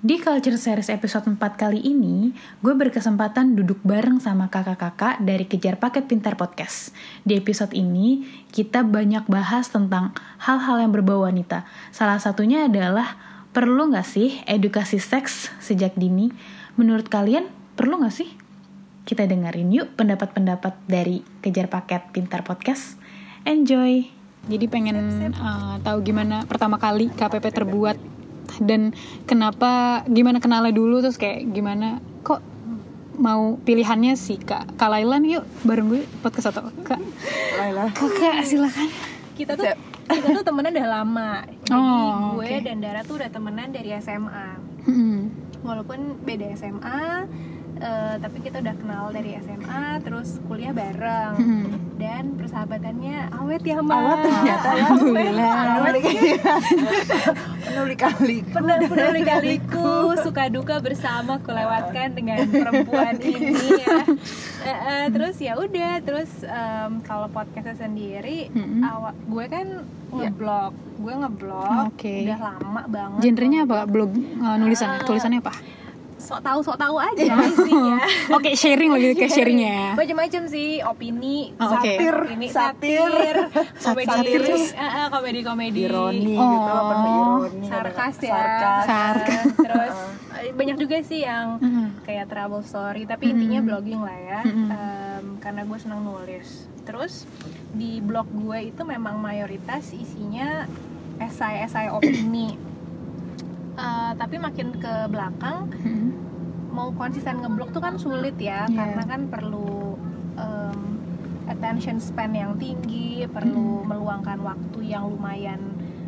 Di Culture Series episode 4 kali ini, gue berkesempatan duduk bareng sama kakak-kakak dari Kejar Paket Pintar Podcast. Di episode ini, kita banyak bahas tentang hal-hal yang berbau wanita. Salah satunya adalah, perlu gak sih edukasi seks sejak dini? Menurut kalian, perlu gak sih? Kita dengerin yuk pendapat-pendapat dari Kejar Paket Pintar Podcast. Enjoy! Jadi pengen uh, tahu gimana pertama kali KPP terbuat dan kenapa gimana kenalnya dulu terus kayak gimana kok mau pilihannya sih kak kak Laila nih yuk bareng gue podcast atau kak Laila. kakak silakan kita tuh Siap. kita tuh temenan udah lama jadi Oh, gue oke. dan Dara tuh udah temenan dari SMA Hmm. walaupun beda SMA eh, tapi kita udah kenal dari SMA terus kuliah bareng Hmm. dan persahabatannya awet ya mbak Awet ternyata ya. Alhamdulillah. Penuh Penuh kali. Pernah pernah kaliku suka duka bersama kulewatkan dengan perempuan ini ya. Eh, eh, terus ya udah terus em, kalau podcastnya sendiri Mm-mm. awal gue kan ngeblog gue ngeblog Oke. udah lama banget genrenya apa blog uh, nulisan Ah. tulisannya apa sok tahu sok tahu aja isinya oke sharing lagi kayak sharingnya ya macam-macam sih opini Oh, oke. satir ini Satir. satir komedi eh, komedi komedi Ironi Oh. gitu, penuh ironi. sarkas ya Sarkas. Sarkas. terus eh, banyak juga sih yang Mhm. kayak travel story tapi intinya blogging lah ya. Em, karena gue senang nulis terus di blog gue itu memang mayoritas isinya esai-esai opini Eh, tapi makin ke belakang Hmm. Mau konsisten ngeblog tuh kan sulit ya Iya. karena kan perlu em, attention span yang tinggi perlu meluangkan waktu yang lumayan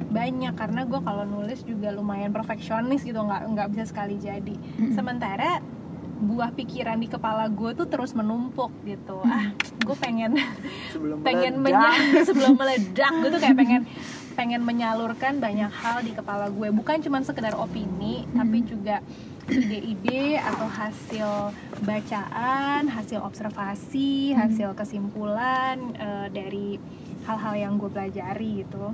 banyak karena gue kalau nulis juga lumayan perfeksionis gitu nggak nggak bisa sekali jadi. Sementara buah pikiran di kepala gue tuh terus menumpuk gitu. Ah gue pengen Sebelum pengen meledak. menya- sebelum meledak gue tuh kayak pengen pengen menyalurkan banyak hal di kepala gue bukan cuma sekedar opini tapi juga ide-ide atau hasil bacaan hasil observasi hasil kesimpulan eh, dari hal-hal yang gue pelajari gitu.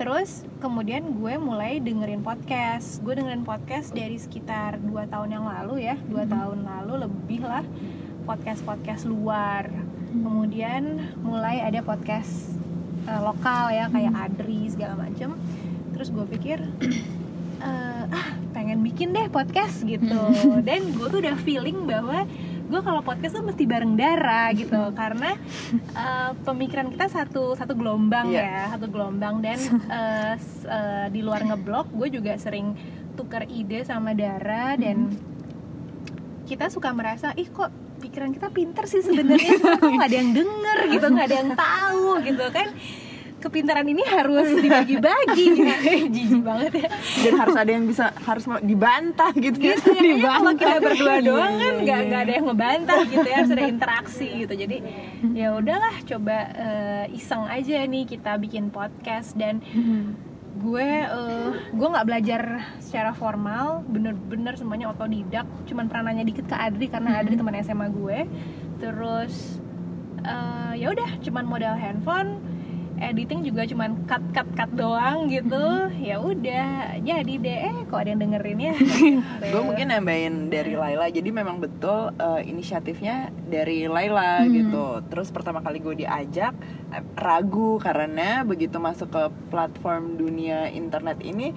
Terus kemudian gue mulai dengerin podcast. Gue dengerin podcast dari sekitar dua tahun yang lalu ya. Dua tahun lalu lebih lah podcast podcast luar kemudian mulai ada podcast eh, lokal ya kayak Adri segala macem. Terus gue pikir eh, ah pengen bikin deh podcast gitu. Dan gue tuh udah feeling bahwa gue kalau podcast tuh mesti bareng Dara gitu. Karena eh, pemikiran kita satu satu gelombang Iya. ya satu gelombang. Dan s- eh, di luar ngeblog gue juga sering tukar ide sama Dara. Dan kita suka merasa ih kok pikiran kita pinter sih sebenarnya? Kok nggak ada yang denger gitu nggak ada yang tahu gitu kan kepintaran ini harus dibagi-bagi. Gitu. jijik banget ya. Dan harus ada yang bisa harus mau dibantah gitu. ya. gitu ya kayaknya kalau kita berdua Iya, doang iya, kan nggak iya. nggak ada yang ngebantah gitu ya harus ada interaksi gitu. Jadi ya udahlah coba eh, iseng aja nih kita bikin podcast. Dan gue eh, gue nggak belajar secara formal bener-bener semuanya otodidak. Cuman pernah nanya dikit ke Adri karena Adri teman SMA gue. Terus eh, ya udah cuman modal handphone editing juga cuman cut cut cut doang gitu. Ya udah jadi deh. Eh kok ada yang dengerin ya? Gue mungkin nambahin dari Laila. Jadi memang betul eh, inisiatifnya dari Laila Hmm. gitu. Terus pertama kali gue diajak eh, ragu karena begitu masuk ke platform dunia internet ini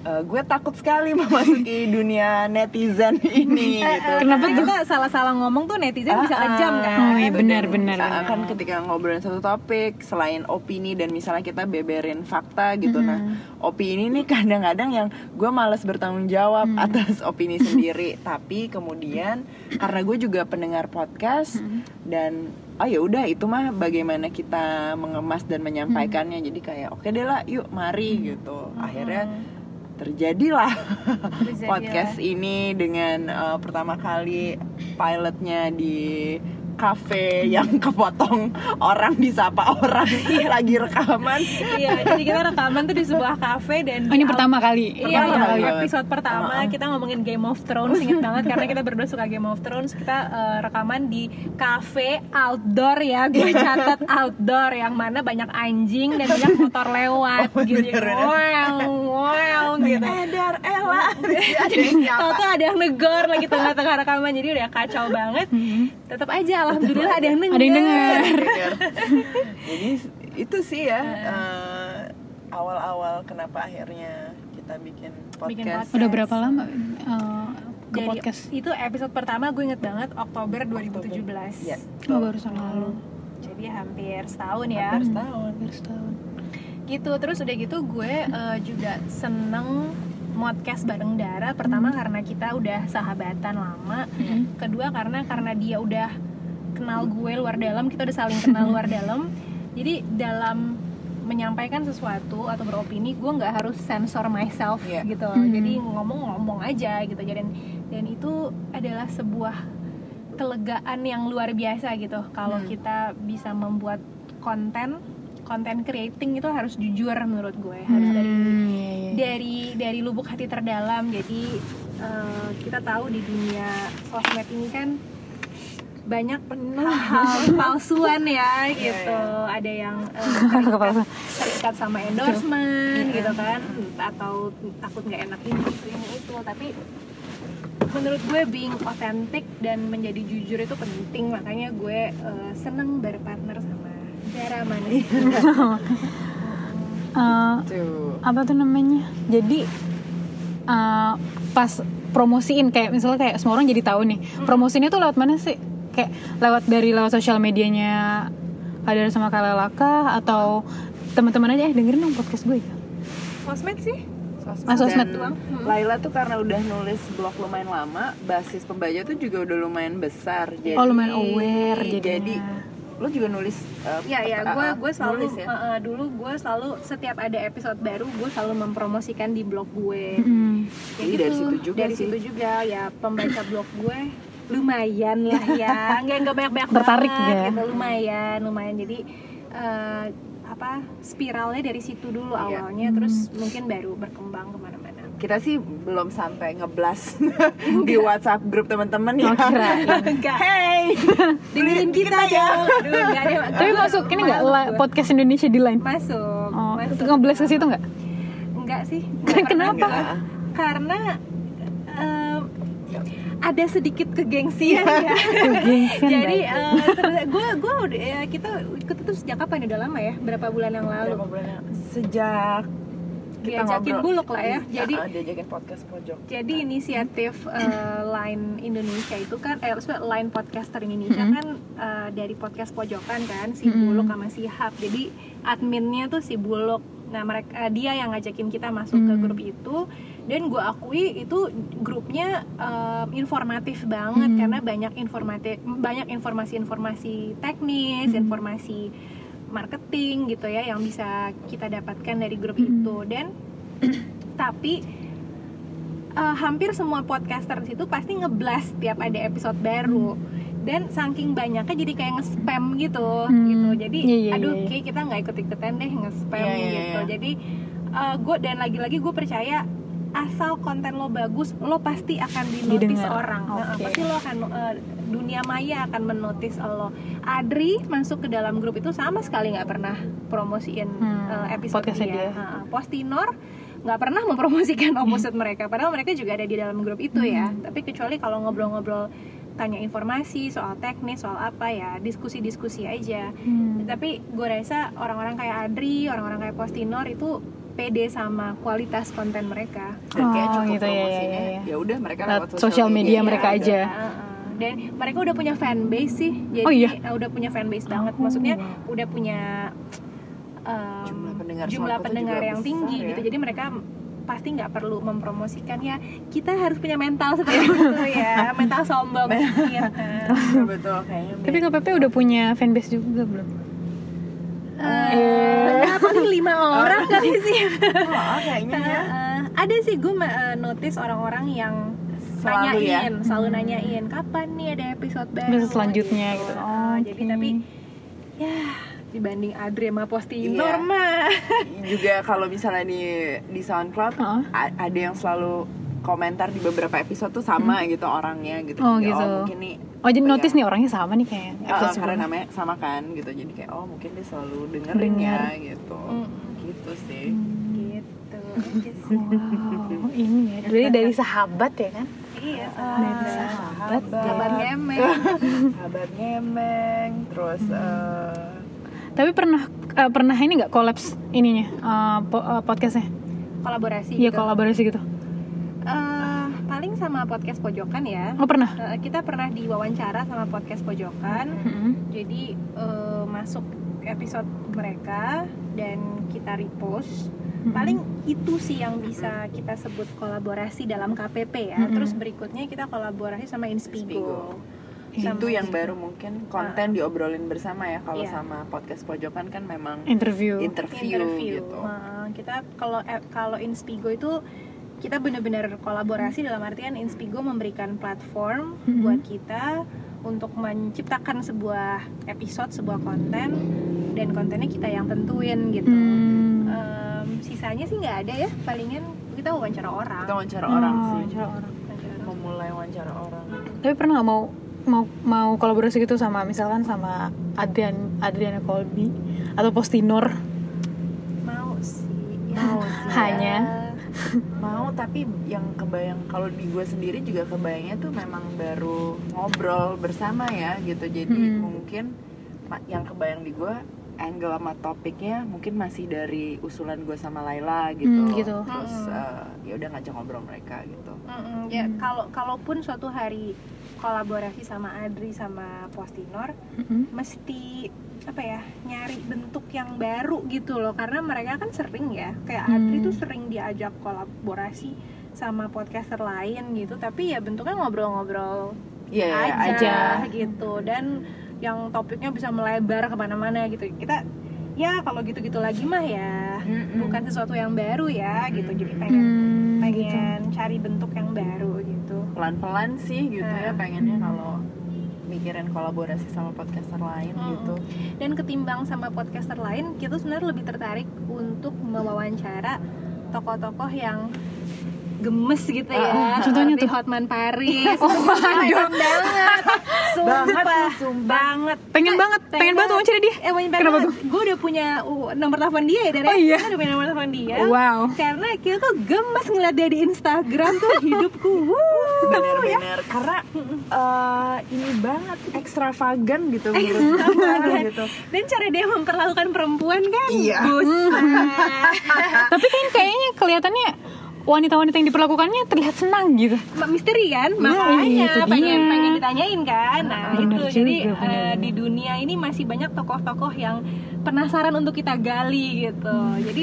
eh, gue takut sekali memasuki dunia netizen ini gitu. Kenapa kita salah-salah ngomong tuh netizen bisa Ah, kejam ah. kan? Oh iya benar benar. Nah, kan ketika ngobrolin satu topik selain opini dan misalnya kita beberin fakta gitu. Nah opini ini kadang-kadang yang gue malas bertanggung jawab atas opini sendiri. Tapi kemudian karena gue juga pendengar podcast dan oh ya udah itu mah bagaimana kita mengemas dan menyampaikannya. Jadi kayak oke deh lah yuk mari gitu. Akhirnya terjadilah Terjadilah. podcast ini dengan uh, pertama kali pilotnya di kafe yang kepotong orang disapa orang. Lagi rekaman. Iya jadi kita rekaman tuh di sebuah kafe dan Oh, ini pertama kali. Iya, Pertama iya, kali. episode pertama. Kita ngomongin Game of Thrones inget banget karena kita berdua suka Game of Thrones. Kita eh, rekaman di cafe outdoor ya. Gue catat outdoor yang mana banyak anjing dan banyak motor lewat. Oh, gitu. bener, bener. wow wow gitu. Edar Ella. Tahu ada yang negor lagi tengah-tengah rekaman. Jadi udah kacau banget. Tetap aja alhamdulillah ada yang denger. Ada yang dengar. Dengar. jadi itu sih ya eh, awal-awal kenapa akhirnya kita bikin Bikin podcast, podcast. Udah berapa lama uh, ke Jadi, podcast? Itu episode pertama gue inget banget Oktober 2017. Iya. Oh, baru tahun lalu. Jadi hampir setahun ya. hampir setahun Baru setahun. gitu terus udah gitu gue eh, juga seneng podcast bareng Dara. Pertama karena kita udah sahabatan lama. Kedua karena karena dia udah kenal gue luar dalam kita udah saling kenal luar dalam. Jadi dalam menyampaikan sesuatu atau beropini gue nggak harus sensor myself Iya. gitu. Hmm. jadi ngomong-ngomong aja gitu. Dan dan itu adalah sebuah kelegaan yang luar biasa gitu. Kalau Hmm. kita bisa membuat konten konten creating itu harus jujur menurut gue harus dari Hmm, iya, iya. dari dari lubuk hati terdalam. Jadi eh, kita tahu di dunia sosmed ini kan banyak hal palsuan ya gitu. Ada yang eh, terikat, sama endorsement gitu kan. Atau takut nggak enak ini itu ini itu. Tapi menurut gue being authentic dan menjadi jujur itu penting. Makanya gue eh, seneng berpartner sama Manis Uh, apa tuh namanya? Jadi uh, pas promosiin kayak misalnya kayak semua orang jadi tahu nih promosinya tuh lewat mana sih? Kayak lewat dari lewat sosial medianya ada sama Kalelaka atau teman-teman aja eh dengerin dong podcast gue. Ya sosmed sih. Ah, sosmed Dan doang. Laila tuh karena udah nulis blog lumayan lama, basis pembaca tuh juga udah lumayan besar. Jadi, oh lumayan aware jadinya. Jadi lo juga nulis uh, Iya ya, apa- gue uh, gue selalu nulis ya? uh, dulu gue selalu setiap ada episode baru gue selalu mempromosikan di blog gue. Mm. Kayak Jadi dari situ juga dari sih. situ juga ya pembaca blog gue lumayan lah ya, nggak nggak banyak banyak Tertarik banget, ya? gitu lumayan lumayan jadi uh, apa spiralnya dari situ dulu Iya. awalnya, terus mungkin baru berkembang ke mana-mana. Kita sih belum sampai ngeblas di WhatsApp grup teman-teman ya. Oh, kirain. Enggak, Hey, dengerin kita, ya. Aduh, nggak ada. tapi masuk ini nggak gue. podcast Indonesia di line Masuk. oh masuk. ngeblast ke situ nggak Enggak sih. nggak pernah Kenapa? enggak. Karena em, ada sedikit kegengsian ya. Gengsian Jadi gue gue udah ya, kita ikut itu sejak kapan? Udah lama ya? Berapa bulan yang lalu? Berapa bulan yang- sejak kita Diajakin ngobrol. buluk lah ya. Iya, Jadi uh, diajakin podcast pojok. jadi inisiatif eh, Line Indonesia itu kan eh Line Podcaster Indonesia Mhm. kan eh, dari podcast pojokan kan si Mhm. Buluk sama si Hap. Jadi adminnya tuh si Buluk. Nah, mereka eh, dia yang ngajakin kita masuk ke Mhm. grup itu dan gue akui itu grupnya eh, informatif banget Mhm. karena banyak informatif banyak informasi-informasi teknis, Mhm. informasi marketing gitu ya yang bisa kita dapatkan dari grup Mhm. itu dan tapi eh, hampir semua podcaster di situ pasti ngeblast tiap ada episode baru dan saking banyaknya jadi kayak nge-spam gitu Hmm. gitu jadi Iya, iya, aduh iya. kayak kita nggak ikut ikutan deh nge-spam Iya, iya, gitu iya. jadi gue dan lagi-lagi gue percaya asal konten lo bagus lo pasti akan dinotis Didengar. orang Nah, Oke. pasti lo akan eh, dunia maya akan menotis lo Adri masuk ke dalam grup itu sama sekali nggak pernah promosiin Hmm, eh, episode dia, dia. Heeh. Postinor nggak pernah mempromosikan opposite mereka padahal mereka juga ada di dalam grup itu ya tapi kecuali kalau ngobrol-ngobrol tanya informasi soal teknis soal apa ya diskusi-diskusi aja Hmm. tapi gue rasa orang-orang kayak Adri orang-orang kayak Postinor itu pede sama kualitas konten mereka Dan kayak Oh, cukup gitu, iya, promosinya. iya, iya. Ya udah mereka Lewat sosial media mereka ada. aja. Heeh. dan mereka udah punya fanbase sih jadi Oh, iya? udah punya fanbase banget Oh, maksudnya wow. udah punya em, Jumlah pendengar jumlah pendengar yang besar tinggi ya. gitu jadi mereka pasti nggak perlu mempromosikan ya kita harus punya mental seperti itu ya mental sombong gitu. Betul, betul kayaknya. tapi KPP udah punya fanbase juga belum Eh, paling lima orang kali sih Oh, kayaknya ya. Eh, ada sih gue notice orang-orang yang Selalu ya. nanyain, selalu nanyain kapan nih ada episode baru. Episode selanjutnya gitu. Ah, Oh, Jadi tapi ya dibanding Adri sama Postinor Iya. mah. juga kalau misalnya di di SoundCloud a- ada yang selalu komentar di beberapa episode tuh sama gitu orangnya gitu Oh, Kayak, gitu. mungkin nih Oh jadi apa notice ya, nih orangnya sama nih kayak eh, episode karena sebelumnya. namanya sama kan gitu jadi kayak oh mungkin dia selalu dengerin Dengar. ya gitu Mm. gitu sih gitu aja sih. Wow, ini ya. Jadi dari sahabat ya kan? Iya, Dari sahabat. Sahabat ngemeng. sahabat ngemeng terus eh, Tapi pernah eh, pernah ini nggak kolaps ininya eh, po- eh, podcastnya? Kolaborasi Iya gitu. kolaborasi gitu. Eh, paling sama podcast pojokan ya. Oh pernah. Eh, kita pernah diwawancara sama podcast pojokan. Mm-mm. Jadi eh, masuk episode mereka dan kita repost. Mm-mm. Paling itu sih yang bisa kita sebut kolaborasi dalam KPP ya. Mm-mm. Terus berikutnya kita kolaborasi sama Inspigo. Inspigo. Iya. itu yang baru mungkin konten diobrolin bersama ya kalau Iya. sama podcast pojokan kan memang interview. interview, interview. gitu Nah, kita kalau kalau Inspigo itu kita benar-benar kolaborasi dalam artian Inspigo memberikan platform Mhm. buat kita untuk menciptakan sebuah episode, sebuah konten dan kontennya kita yang tentuin gitu. Hmm. Em, sisanya sih nggak ada ya, palingan kita wawancara orang. kita wawancara orang Oh, sih cara orang. Wawancara orang. memulai wawancara orang Tapi pernah nggak mau mau mau kolaborasi gitu sama misalkan sama Adrian Adriana Colby atau Postinor? Mau sih. ya. Mau sih, Hanya. Mau tapi yang kebayang kalau di gue sendiri juga kebayangnya tuh memang baru ngobrol bersama ya gitu jadi Hmm. mungkin yang kebayang di gue angle sama topiknya mungkin masih dari usulan gue sama Laila gitu, Hmm, gitu. terus Hmm. eh, ya udah ngajak ngobrol mereka gitu Mm-mm, ya Hmm. kalau kalaupun suatu hari kolaborasi sama Adri sama Postinor Mm-mm. mesti apa ya nyari bentuk yang baru gitu loh karena mereka kan sering ya kayak Hmm. Adri tuh sering diajak kolaborasi sama podcaster lain gitu tapi ya bentuknya ngobrol-ngobrol Iya iya, aja, aja. gitu dan yang topiknya bisa melebar ke mana-mana gitu kita ya kalau gitu-gitu lagi mah ya Mm-mm. bukan sesuatu yang baru ya gitu jadi pengen gitu. pengen cari bentuk yang baru gitu pelan-pelan sih gitu ya Nah. pengennya Hmm. kalau mikirin kolaborasi sama podcaster lain Hmm. gitu dan ketimbang sama podcaster lain kita sebenarnya lebih tertarik untuk mewawancara tokoh-tokoh yang gemes gitu ya. Ah, contohnya tuh? Hotman Paris. Oh, pengen banget. sumpah Banget, sumpah. banget Pengen banget, pengen banget wawancara dia. eh pengen Kenapa banget gue udah punya uh, nomor telepon dia ya dari Oh, iya? Udah punya nomor telepon dia. Wow. karena kita tuh gemes ngeliat dia di Instagram tuh hidupku. Bener-bener karena eh, ini banget ekstravagan gitu menurut gitu. Dan cara dia memperlakukan perempuan kan Iya. buset Tapi kan kayaknya kelihatannya wanita-wanita yang diperlakukannya terlihat senang gitu. Misteri kan Iya, makanya itu pengen dia. pengen ditanyain kan nah Bener itu jadi juga, bener, eh, bener. di dunia ini masih banyak tokoh-tokoh yang penasaran untuk kita gali gitu Hmm. jadi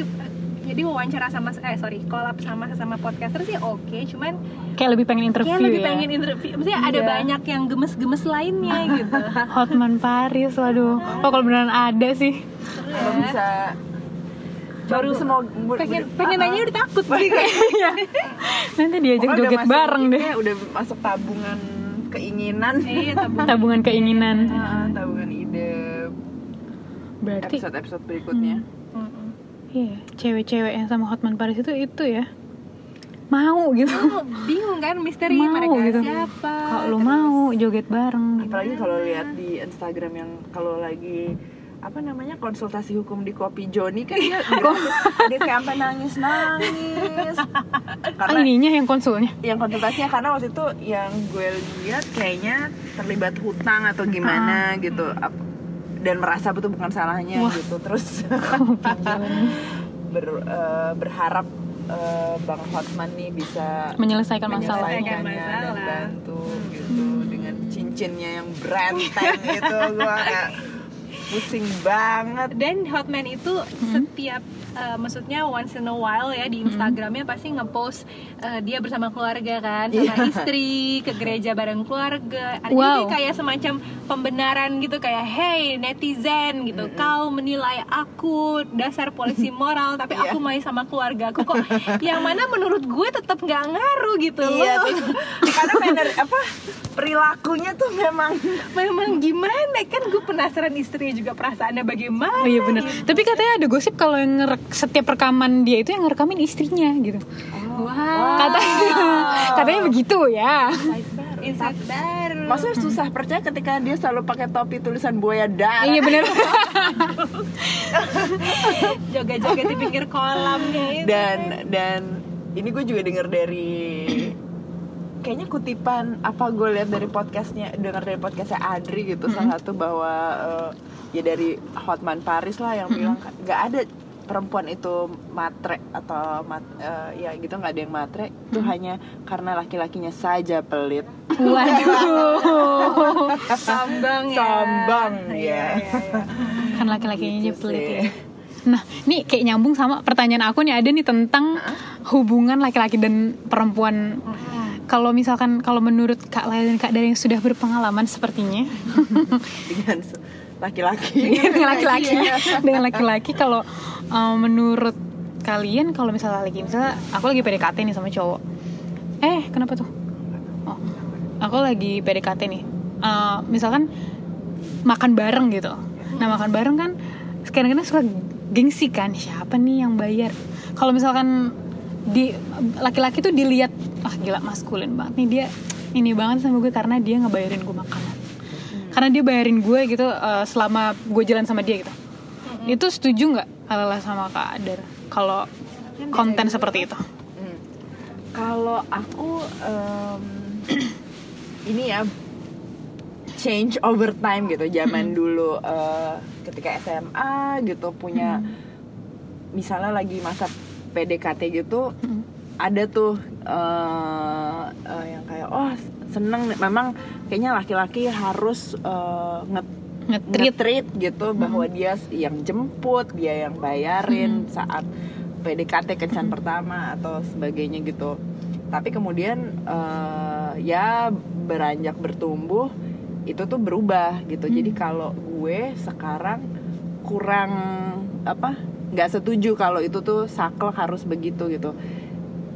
jadi wawancara sama eh sorry collab sama sesama podcaster sih oke cuman Kayak lebih pengen interview kayak lebih ya. pengen interview maksudnya ada Iya. banyak yang gemes-gemes lainnya gitu Hotman Paris, waduh. Oh kalau beneran ada sih. kalau bisa baru semua pengen pengen nanya udah takut sih Nanti diajak joget bareng deh. udah masuk tabungan keinginan iya tabung Tabungan keinginan. Tabungan ide Berarti episode-episode berikutnya Mm-mm. iya, cewek-cewek yang sama Hotman Paris itu itu ya. Mau gitu. Lu bingung kan misteri Mau mereka gitu. siapa Kalau mau joget bareng. apalagi kalau lihat di Instagram yang kalau lagi apa namanya konsultasi hukum di kopi Joni kan dia dia kayak sampai nangis nangis Ah, karena ininya yang konsulnya. yang konsultasinya karena waktu itu yang gue lihat kayaknya terlibat hutang atau gimana gitu Ap- dan merasa betul bukan salahnya Wah. gitu terus ber- eh, berharap eh, Bang Hotman nih bisa Menyelesaikan masalah. Menyelesaikan dan masalah. bantu gitu dengan cincinnya yang brenteng gitu gue kayak pusing banget. Dan Hotman itu setiap eh, maksudnya once in a while ya di Instagramnya pasti ngepost eh, dia bersama keluarga kan sama Iya. istri ke gereja bareng keluarga. Ada Wow. jadi kayak semacam pembenaran gitu kayak hey netizen gitu. Kau menilai aku dasar polisi moral tapi Iya. aku main sama keluarga aku. Kok yang mana menurut gue tetap nggak ngaruh gitu iya loh. karena manner apa perilakunya tuh memang memang gimana? Kan gue penasaran istrinya juga perasaannya bagaimana Oh iya bener. gitu. Tapi katanya ada gosip kalau yang ngerek setiap rekaman dia itu yang ngerekamin istrinya gitu. Wah, Katanya katanya begitu ya. insight baru. Maksudnya susah percaya ketika dia selalu pakai topi tulisan buaya darah. Iya bener. Joget-joget di pinggir kolamnya itu. Dan dan ini gue juga denger dari kayaknya kutipan apa gue lihat dari podcastnya dengar dari podcastnya Adri gitu salah satu bahwa eh, ya dari Hotman Paris lah yang bilang nggak ada perempuan itu matre atau mat, eh, ya gitu nggak ada yang matre itu hanya karena laki-lakinya saja pelit Waduh. Sambang ya. Sambang, Iya, ya. kan laki-lakinya Gitu pelit sih. ya. Nah, ini kayak nyambung sama pertanyaan aku nih ada nih tentang hubungan laki-laki dan perempuan. Kalau misalkan kalau menurut Kak Laila dan Kak Dari yang sudah berpengalaman sepertinya dengan laki-laki. Dengan laki-laki. dengan laki-laki kalau uh, menurut kalian kalau misalnya lagi misalnya aku lagi PDKT nih sama cowok. Eh kenapa tuh? Oh aku lagi PDKT nih. Uh, misalkan makan bareng gitu. Nah makan bareng kan kadang-kadang suka gengsi kan siapa nih yang bayar? Kalau misalkan di laki-laki tuh dilihat ah gila maskulin banget nih dia ini banget sama gue karena dia ngebayarin gue karena dia bayarin gue gitu uh, selama gue jalan sama dia gitu. Itu setuju nggak Alala sama Kak Adar? Kalau konten seperti itu. Hmm. Kalau aku em, ini ya change over time gitu. Zaman dulu eh, ketika SMA gitu punya misalnya lagi masa PDKT gitu ada tuh eh, eh, yang kayak oh seneng memang kayaknya laki-laki harus eh, nge- Nge-treat. nge-treat gitu bahwa dia yang jemput dia yang bayarin saat PDKT kencan pertama atau sebagainya gitu. Tapi kemudian eh, ya beranjak bertumbuh itu tuh berubah gitu. Jadi kalau gue sekarang kurang apa nggak setuju kalau itu tuh saklek harus begitu gitu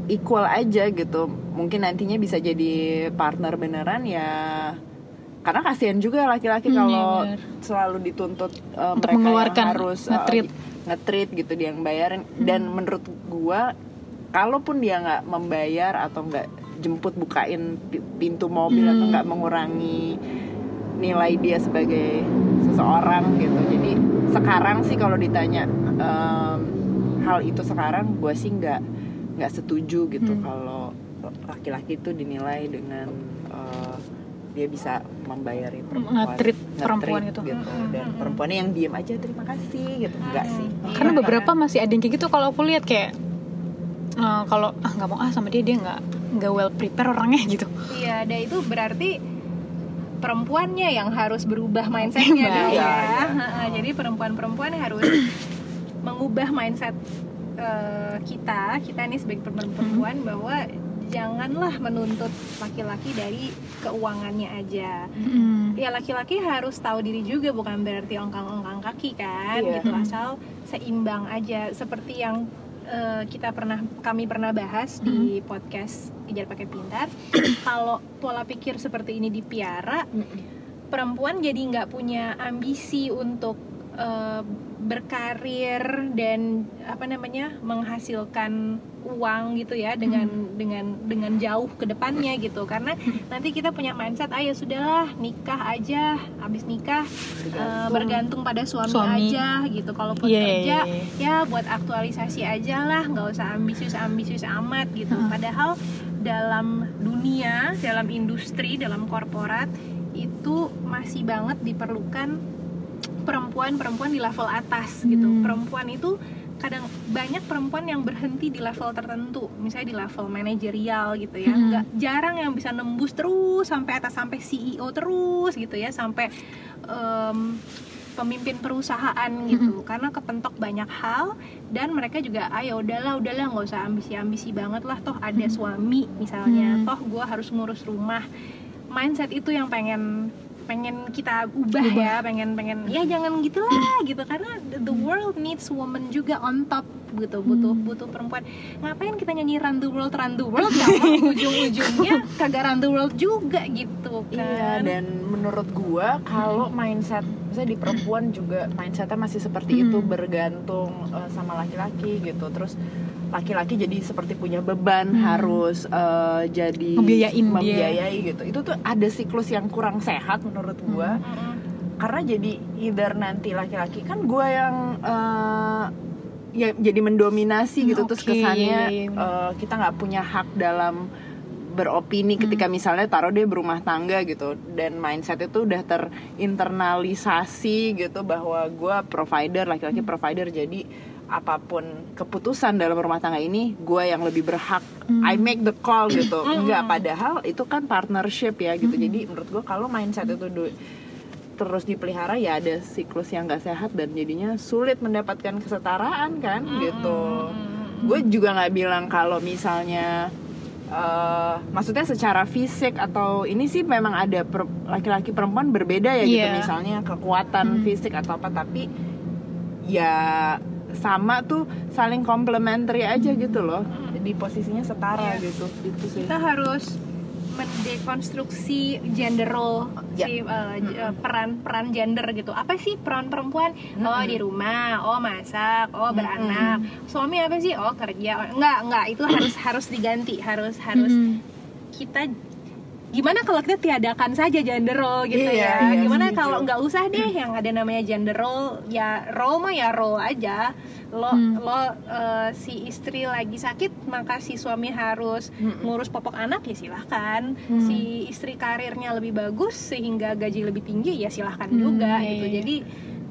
equal aja gitu. Mungkin nantinya bisa jadi partner beneran ya karena kasihan juga laki-laki Hmm, kalau benar. selalu dituntut uh, Untuk mereka mengeluarkan, yang harus uh, nge-treat. nge-treat gitu dia yang bayarin. Dan menurut gua kalaupun dia nggak membayar atau nggak jemput bukain pi- pintu mobil atau nggak mengurangi nilai dia sebagai seseorang gitu. Jadi sekarang sih kalau ditanya em, hal itu sekarang gue sih nggak nggak setuju gitu kalau laki-laki itu dinilai dengan eh, dia bisa membayari perempuan perempuan gitu. dan perempuannya yang diem aja terima kasih gitu. Enggak sih. karena beberapa masih ada yang kayak gitu kalau aku lihat kayak eh, kalau ah nggak mau ah sama dia dia nggak nggak well prepare orangnya gitu. Iya, dan itu berarti perempuannya yang harus berubah mindsetnya Iya, dong iya, ya. iya. Ha-ha, Jadi perempuan-perempuan harus mengubah mindset eh, kita, kita nih sebagai perempuan bahwa janganlah menuntut laki-laki dari keuangannya aja. Mm. Ya laki-laki harus tahu diri juga bukan berarti ongkang-ongkang kaki kan, Iya. gitu asal seimbang aja seperti yang eh, kita pernah kami pernah bahas di podcast kejar pakai pintar. Kalau pola pikir seperti ini dipiara, perempuan jadi nggak punya ambisi untuk eh, berkarir dan apa namanya menghasilkan uang gitu ya dengan dengan dengan jauh ke depannya gitu. Karena nanti kita punya mindset ah ya sudahlah nikah aja. Habis nikah eh, bergantung pada suami, Suami. aja gitu. Kalaupun Iya, iya, kerja iya. ya buat aktualisasi aja lah nggak usah ambisius ambisius amat gitu. Padahal dalam dunia dalam industri dalam korporat itu masih banget diperlukan perempuan-perempuan di level atas gitu. Hmm. perempuan itu kadang banyak perempuan yang berhenti di level tertentu. Misalnya di level manajerial gitu ya. Hmm. nggak jarang yang bisa nembus terus sampai atas sampai CEO terus gitu ya. Sampai em, pemimpin perusahaan gitu. Karena kepentok banyak hal dan mereka juga ayo udahlah udahlah nggak usah ambisi-ambisi banget lah. Toh ada suami misalnya. Hmm. toh gue harus ngurus rumah. Mindset itu yang pengen pengen kita ubah, ya pengen pengen ya jangan gitulah gitu karena the world needs woman juga on top gitu butuh butuh perempuan. Ngapain kita nyanyi run the world run the world? Kalau ujung-ujungnya kagak run the world juga gitu kan. Iya dan menurut gua kalau mindset misalnya di perempuan juga mindsetnya masih seperti itu bergantung eh, sama laki-laki gitu. Terus laki-laki jadi seperti punya beban harus eh, jadi Ngebiayain dia. membiayai gitu. Itu tuh ada siklus yang kurang sehat menurut gua. Mm-mm. karena jadi either nanti laki-laki kan gua yang eh, ya jadi mendominasi gitu. Terus Oke, kesannya eh, kita nggak punya hak dalam beropini ketika misalnya taruh dia berumah tangga gitu. Dan mindset itu udah terinternalisasi gitu bahwa gue provider laki-laki provider. Jadi apa pun keputusan dalam rumah tangga ini gue yang lebih berhak. I make the call gitu. Enggak padahal itu kan partnership ya gitu. Jadi menurut gue kalau mindset itu du- terus dipelihara ya ada siklus yang gak sehat dan jadinya sulit mendapatkan kesetaraan kan gitu. Gue juga nggak bilang kalau misalnya eh, maksudnya secara fisik atau ini sih memang ada per- laki-laki perempuan berbeda ya gitu. Iya. misalnya kekuatan fisik atau apa tapi ya sama tuh saling complementary aja gitu loh. Di posisinya setara Iya. gitu. Gitu sih. Kita harus mendekonstruksi gender role Ya. si uh, j- uh, peran peran gender gitu. Apa sih peran perempuan? Oh di rumah oh masak oh beranak. Suami apa sih? Oh kerja. Enggak enggak. Itu harus harus diganti. Harus harus Mm-mm. kita gimana kalau kita tiadakan saja gender role gitu Iya, ya iya, gimana kalau nggak usah deh yang ada namanya gender role ya role mah ya role aja lo Hmm. lo eh, si istri lagi sakit maka si suami harus ngurus popok anak ya silahkan Hmm. si istri karirnya lebih bagus sehingga gaji lebih tinggi ya silahkan Hmm, juga iya, gitu iya. jadi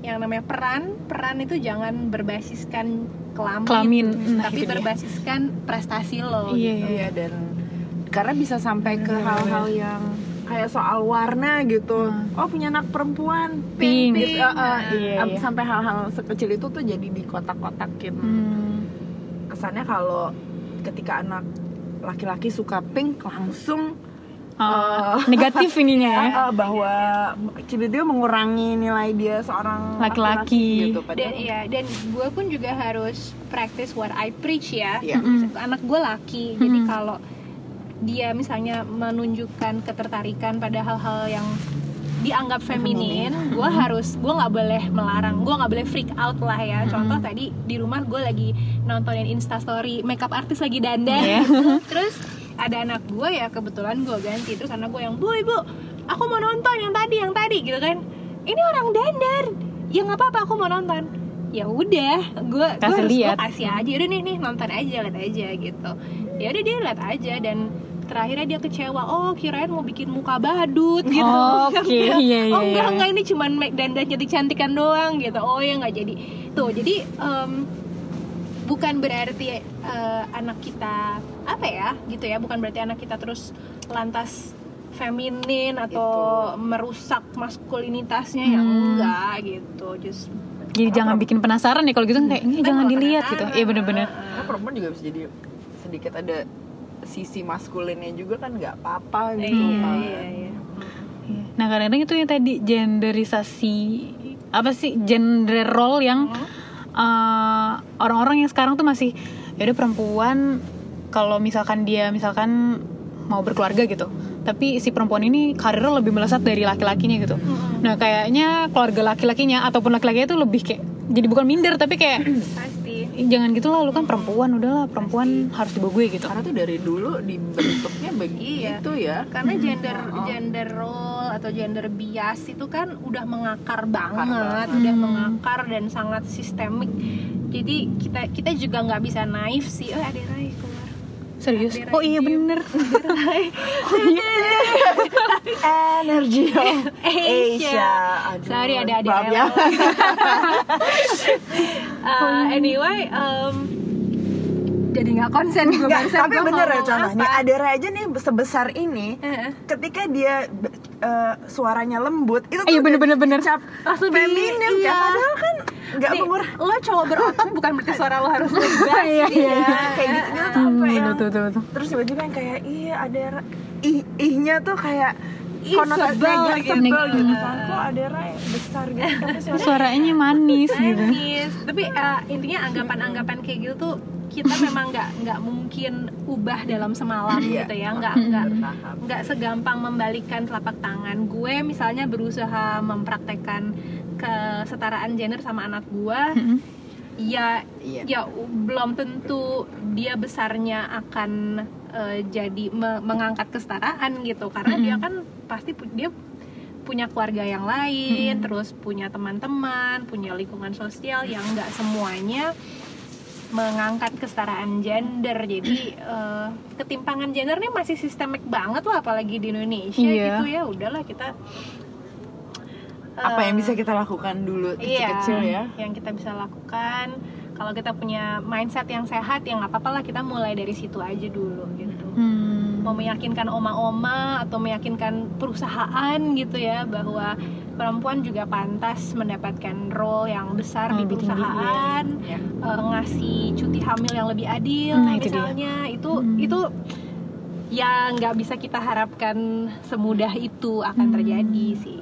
yang namanya peran peran itu jangan berbasiskan kelamin, Kelamin, nah, tapi itu dia. berbasiskan prestasi lo Iya, gitu. Iya dan karena bisa sampai ke hal-hal yang kayak soal warna gitu. Oh punya anak perempuan Pink. gitu. Pink. Eh, eh, Iya, ab- iya. Sampai hal-hal sekecil itu tuh jadi dikotak-kotakin. Hmm. Kesannya kalau ketika anak laki-laki suka pink langsung Oh, negatif ininya ya eh, bahwa dia mengurangi nilai dia seorang Laki-laki. gitu. dan iya dan gue pun juga harus practice what I preach ya Iya. Mm-mm. anak gue laki jadi Mm. kalau dia misalnya menunjukkan ketertarikan pada hal-hal yang dianggap feminin gue harus gue nggak boleh melarang gue nggak boleh freak out lah ya. Contoh tadi di rumah gue lagi nontonin instastory makeup artis lagi dandan. Iya. terus ada anak gue ya kebetulan gue ganti. Terus anak gue yang bu ibu aku mau nonton yang tadi yang tadi gitu kan. Ini orang dandan. Ya nggak apa-apa aku mau nonton. Ya udah gue gue harus gue kasih aja. Udah nih nih nonton aja lihat aja gitu. Ya udah dia lihat aja dan terakhirnya dia kecewa oh kirain mau bikin muka badut gitu Oh, oke. Iya, iya, oh enggak iya. enggak ini cuman make dandan cantik cantikan doang gitu oh ya nggak jadi tuh jadi em, bukan berarti eh, anak kita apa ya gitu ya bukan berarti anak kita terus lantas feminin atau merusak maskulinitasnya yang Hmm. enggak gitu just jadi jangan bikin penasaran ya kalau gitu kayak ini jangan kalau dilihat gitu penasaran. iya bener-bener Karena perempuan juga bisa jadi sedikit ada sisi maskulinnya juga kan nggak apa-apa gitu iya kan. iya iya. Nah kadang-kadang itu yang tadi genderisasi apa sih gender role yang eh, orang-orang yang sekarang tuh masih ya udah perempuan kalau misalkan dia misalkan mau berkeluarga gitu. Tapi si perempuan ini karirnya lebih melesat dari laki-lakinya gitu. Nah kayaknya keluarga laki-lakinya ataupun laki-lakinya itu lebih kayak jadi bukan minder tapi kayak pasti "Ih, jangan gitu lah lu kan perempuan udahlah perempuan harus dibawa gue gitu karena tuh dari dulu dibentuknya begitu ya karena gender gender role atau gender bias itu kan udah mengakar banget, banget. udah Hmm. mengakar dan sangat sistemik. Jadi kita kita juga nggak bisa naif sih. Oh ada keluar. Serius oh iya bener Ada Rai. energi of Asia. Aduh, Sorry ada ada. maaf ya. Uh, anyway, um, jadi nggak konsen gue barusan tapi bener ya contohnya ada aja nih sebesar ini Heeh. ketika dia eh, suaranya lembut itu tuh Iya, udah bener-bener, bener. dicap feminim iya. padahal kan nggak mengurang lo cowok berotot bukan berarti suara lo harus ngegas Iya, iya, Iya, kayak gitu gitu tuh Hmm, sampai yang betul, betul, betul. terus tiba-tiba yang kayak iya ada ih ihnya tuh kayak konotasi sebel gitu. sebel gitu Hmm. kan kok ada ra yang besar gitu tapi suara Suaranya manis gitu. Manis. Tapi eh, intinya anggapan-anggapan kayak gitu tuh kita memang nggak nggak mungkin ubah dalam semalam Iya. gitu ya nggak nggak nggak segampang membalikkan telapak tangan gue misalnya berusaha mempraktekkan kesetaraan gender sama anak gue Mm-mm. ya Iya. ya belum tentu dia besarnya akan eh, jadi me- mengangkat kesetaraan gitu karena dia Mm-mm. kan pasti pu- dia punya keluarga yang lain Mm-mm. terus punya teman-teman punya lingkungan sosial yang nggak semuanya mengangkat kesetaraan gender jadi eh, ketimpangan gender ini masih sistemik banget lah apalagi di Indonesia Iya. gitu ya udahlah kita apa eh, yang bisa kita lakukan dulu kecil-kecil ya yang kita bisa lakukan kalau kita punya mindset yang sehat ya nggak apa-apa lah kita mulai dari situ aja dulu gitu Hmm. mau meyakinkan oma-oma atau meyakinkan perusahaan gitu ya bahwa perempuan juga pantas mendapatkan role yang besar di Lebih tinggi, perusahaan iya. eh, ngasih cuti hamil yang lebih adil Nah, itu dia. misalnya itu Hmm. itu ya nggak bisa kita harapkan semudah itu akan Hmm. terjadi sih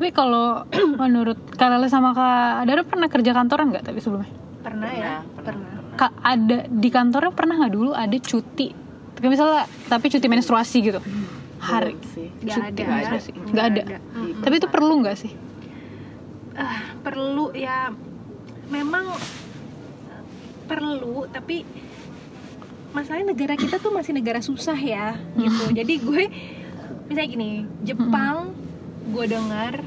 Tapi kalau menurut Kak Lele sama Kak Dara pernah kerja kantoran nggak tapi sebelumnya? pernah, ya Pernah, pernah, Kak ada di kantornya pernah nggak dulu ada cuti? Kayak misalnya tapi cuti menstruasi gitu. Hari. Belum sih Nggak Cuti ada menstruasi. Nggak Nggak ada. Mm-mm. Tapi itu perlu nggak sih? Ah, perlu ya memang perlu tapi masalahnya negara kita tuh masih negara susah ya gitu jadi gue misalnya gini Jepang gue dengar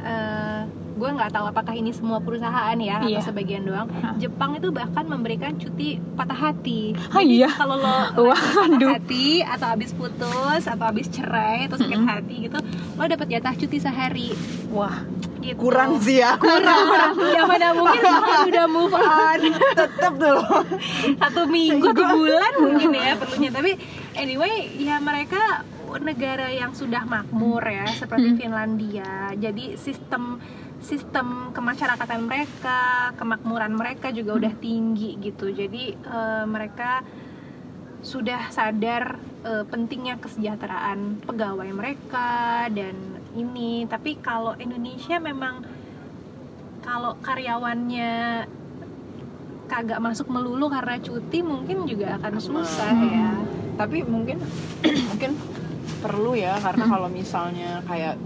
eh, gue nggak tahu apakah ini semua perusahaan ya Iya. atau sebagian doang. Hah. Jepang itu bahkan memberikan cuti patah hati. Ah, iya? kalau lo patah hati atau habis putus atau habis cerai atau sakit Mm-mm. hati gitu lo dapat jatah cuti sehari. Wah. gitu. Kurang sih ya. Kurang kurang. Ya mana mungkin sekarang udah move on. Tetep tuh. Satu minggu atau bulan mungkin ya perlunya. Tapi anyway ya mereka negara yang sudah makmur ya seperti Hmm. Finlandia. Jadi sistem sistem kemasyarakatan mereka kemakmuran mereka juga udah tinggi gitu. Jadi eh, mereka sudah sadar eh, pentingnya kesejahteraan pegawai mereka dan ini. Tapi kalau Indonesia memang kalau karyawannya kagak masuk melulu karena cuti mungkin juga akan susah ya. Tapi mungkin mungkin perlu ya karena kalau misalnya kayak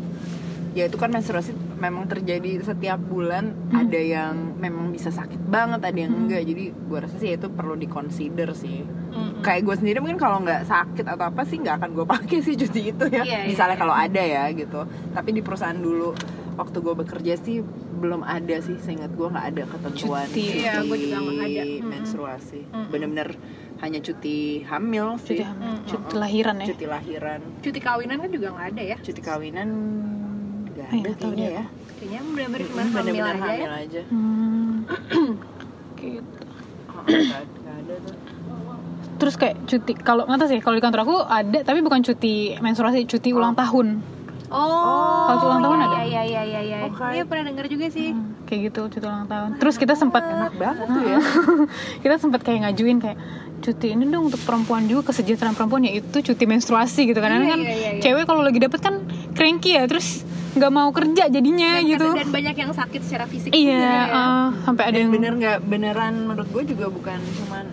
ya itu kan menstruasi memang terjadi setiap bulan ada yang memang bisa sakit banget ada yang enggak jadi gue rasa sih itu perlu dikonsider sih Mm-mm. kayak gue sendiri mungkin kalau nggak sakit atau apa sih nggak akan gue pakai sih cuti itu ya Iya, iya, misalnya iya. kalau ada ya gitu tapi di perusahaan dulu waktu gue bekerja sih belum ada sih seingat gue nggak ada ketentuan Cuti. Iya, gue juga ada. Menstruasi Mm-mm. bener-bener hanya cuti hamil Cuti sih hamil, Mm, cuti lahiran ya. cuti lahiran cuti kawinan kan juga nggak ada ya cuti kawinan nggak Ah, ada nggak tahu kayaknya ya kayaknya benar-benar cuma hamil bener-bener aja ya hamil aja Hmm. gitu. Oh, nggak ada- ada tuh. Terus kayak cuti kalau nggak tahu sih kalau di kantor aku ada tapi bukan cuti menstruasi, cuti ulang tahun. oh Kalau cuti ulang tahun iya, ada? iya iya iya iya Oke. iya pernah dengar juga sih Hmm, kayak gitu cuti ulang tahun. Terus kita sempat enak banget tuh ya kita sempat kayak ngajuin kayak cuti ini dong untuk perempuan juga kesejahteraan perempuan yaitu cuti menstruasi gitu kan Iya, kan iya, iya, iya. cewek kalau lagi dapet kan cranky ya terus nggak mau kerja jadinya dan, gitu dan banyak yang sakit secara fisik iya juga ya. eh, sampai ada dan yang bener nggak beneran menurut gue juga bukan cuman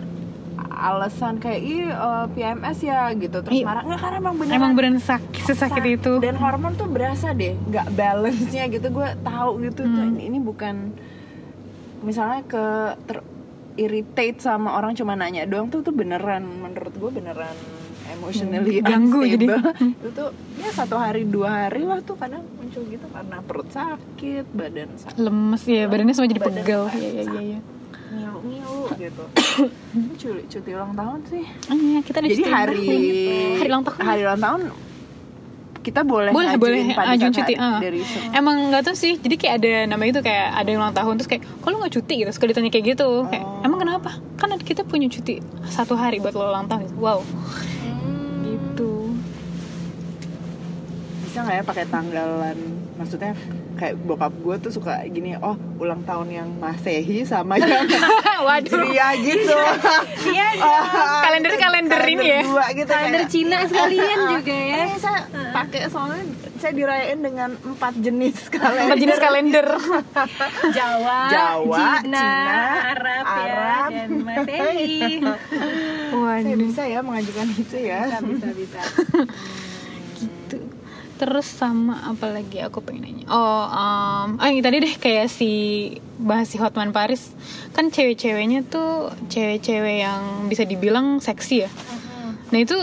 alasan kayak ih eh, PMS ya gitu. Terus Iya. marah. Nggak karena emang beneran emang beneran sakit sesakit Sa- itu. dan hormon tuh berasa deh nggak balance nya gitu. Gue tahu gitu tuh Hmm. ini, ini bukan misalnya ke ter irritate sama orang cuma nanya doang tuh tuh beneran. Menurut gue beneran emotionally Hmm, ganggu jadi. itu tuh ya satu hari dua hari lah tuh kadang muncul gitu karena perut sakit badan sakit lemes ya badannya semua jadi Badan pegel. kayak iya iya iya iya ngilu ngilu gitu cuti, cuti ulang tahun sih. Iya, kita ada jadi cuti hari hari ulang tahun. hari ulang tahun kita boleh boleh boleh ajuin cuti ah. dari se- emang nggak tahu sih jadi kayak ada nama itu kayak ada yang ulang tahun terus kayak kalau nggak cuti? gitu sekali ditanya kayak gitu. Kayak Oh. emang kenapa? Kan kita punya cuti satu hari buat lo ulang tahun. Wow. Hmm. gitu. Bisa nggak ya pakai tanggalan? Maksudnya kayak bokap gue tuh suka gini oh ulang tahun yang masehi sama yang. Hijriah gitu Iya, Kalender-kalender ini ya. dua gitu kalender kayak, Cina sekalian juga ya. eh, saya pakai soalnya saya dirayain dengan empat jenis kalender Empat jenis kalender. Jawa, Jawa, Cina, Cina, Arab, Arab. ya, dan Masehi. saya Waduh. bisa ya mengajukan itu ya bisa, bisa, bisa. Terus sama apa lagi aku pengen nanya? Oh um, oh yang tadi deh kayak si bahas si Hotman Paris. Kan cewek-ceweknya tuh cewek-cewek yang bisa dibilang seksi ya. Nah itu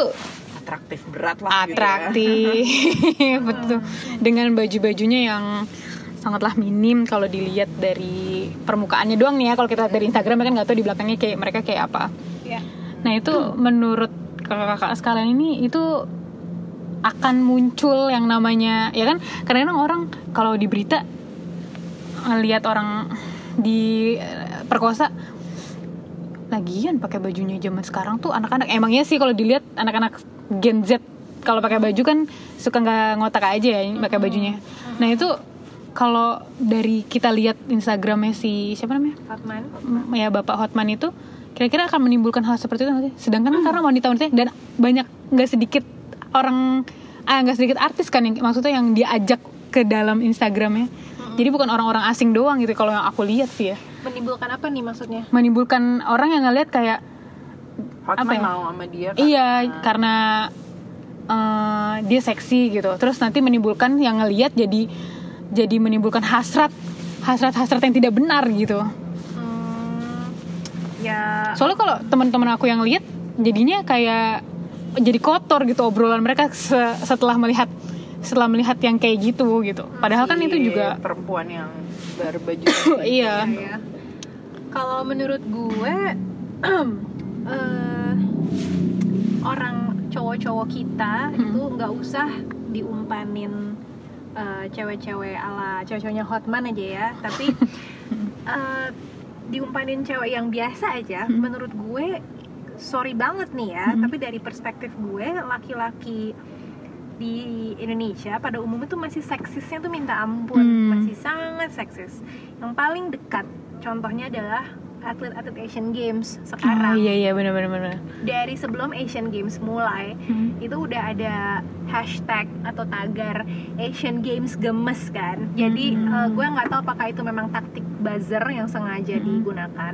atraktif berat lah gitu ya. atraktif. Betul. Dengan baju-bajunya yang sangatlah minim kalau dilihat dari permukaannya doang nih ya. Kalau kita dari Instagram kan nggak tahu di belakangnya kayak mereka kayak apa. Ya. Nah itu menurut kakak-kakak sekalian ini itu akan muncul yang namanya ya kan kadang-kadang orang kalau di berita ngelihat orang di eh, perkosa lagian pakai bajunya zaman sekarang tuh anak-anak emangnya sih kalau dilihat anak-anak Gen Z kalau pakai baju kan suka nggak ngotak aja ya pakai bajunya. Nah itu kalau dari kita lihat Instagramnya si siapa namanya Hotman. Ya Bapak Hotman itu kira-kira akan menimbulkan hal seperti itu nggak sih? Sedangkan karena wanita-wanita dan banyak nggak sedikit orang ah nggak sedikit artis kan yang maksudnya yang diajak ke dalam Instagramnya. Jadi bukan orang-orang asing doang gitu kalau yang aku lihat sih ya. Menimbulkan apa nih maksudnya? Menimbulkan orang yang ngeliat kayak Hotman Apa ya? mau sama dia kan? iya karena eh, dia seksi gitu. Terus nanti menimbulkan yang ngeliat jadi jadi menimbulkan hasrat hasrat-hasrat yang tidak benar gitu. Hmm, ya soalnya kalau teman-teman aku yang lihat jadinya kayak jadi kotor gitu obrolan mereka se- setelah melihat setelah melihat yang kayak gitu gitu padahal kan itu juga perempuan yang berbaju iya ya. Kalau menurut gue eh, orang cowok-cowok kita itu nggak usah diumpanin eh, cewek-cewek ala cewek-ceweknya Hotman aja ya, tapi eh, diumpanin cewek yang biasa aja. Menurut gue sorry banget nih ya, tapi dari perspektif gue laki-laki di Indonesia pada umumnya tuh masih seksisnya tuh minta ampun, Hmm. masih sangat seksis. Yang paling dekat contohnya adalah atlet-atlet Asian Games oh sekarang. iya iya benar benar Dari sebelum Asian Games mulai, Hmm. itu udah ada hashtag atau tagar Asian Games gemes kan. Jadi Hmm. eh, gue nggak tahu apakah itu memang taktik buzzer yang sengaja Hmm. digunakan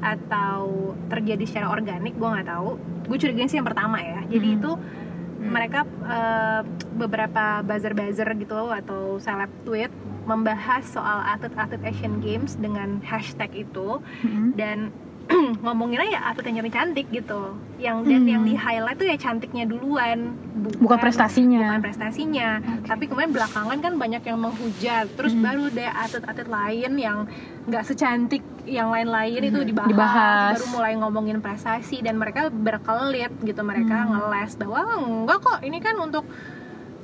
atau terjadi secara organik, gue nggak tahu. Gue curiga sih yang pertama ya. Jadi Hmm. itu mereka eh, beberapa buzzer-buzzer gitu atau seleb tweet membahas soal atlet-atlet Asian Games dengan hashtag itu Hmm. dan ngomonginnya ya atlet yang cantik gitu yang dan Hmm. yang di highlight tuh ya cantiknya duluan bukan prestasinya bukan prestasinya tapi kemudian belakangan kan banyak yang menghujat terus Hmm. baru deh atlet-atlet lain yang nggak secantik yang lain-lain itu dibahas, Hmm. Dibahas. baru mulai ngomongin prestasi dan mereka berkelit gitu mereka Hmm. ngeles bahwa enggak kok ini kan untuk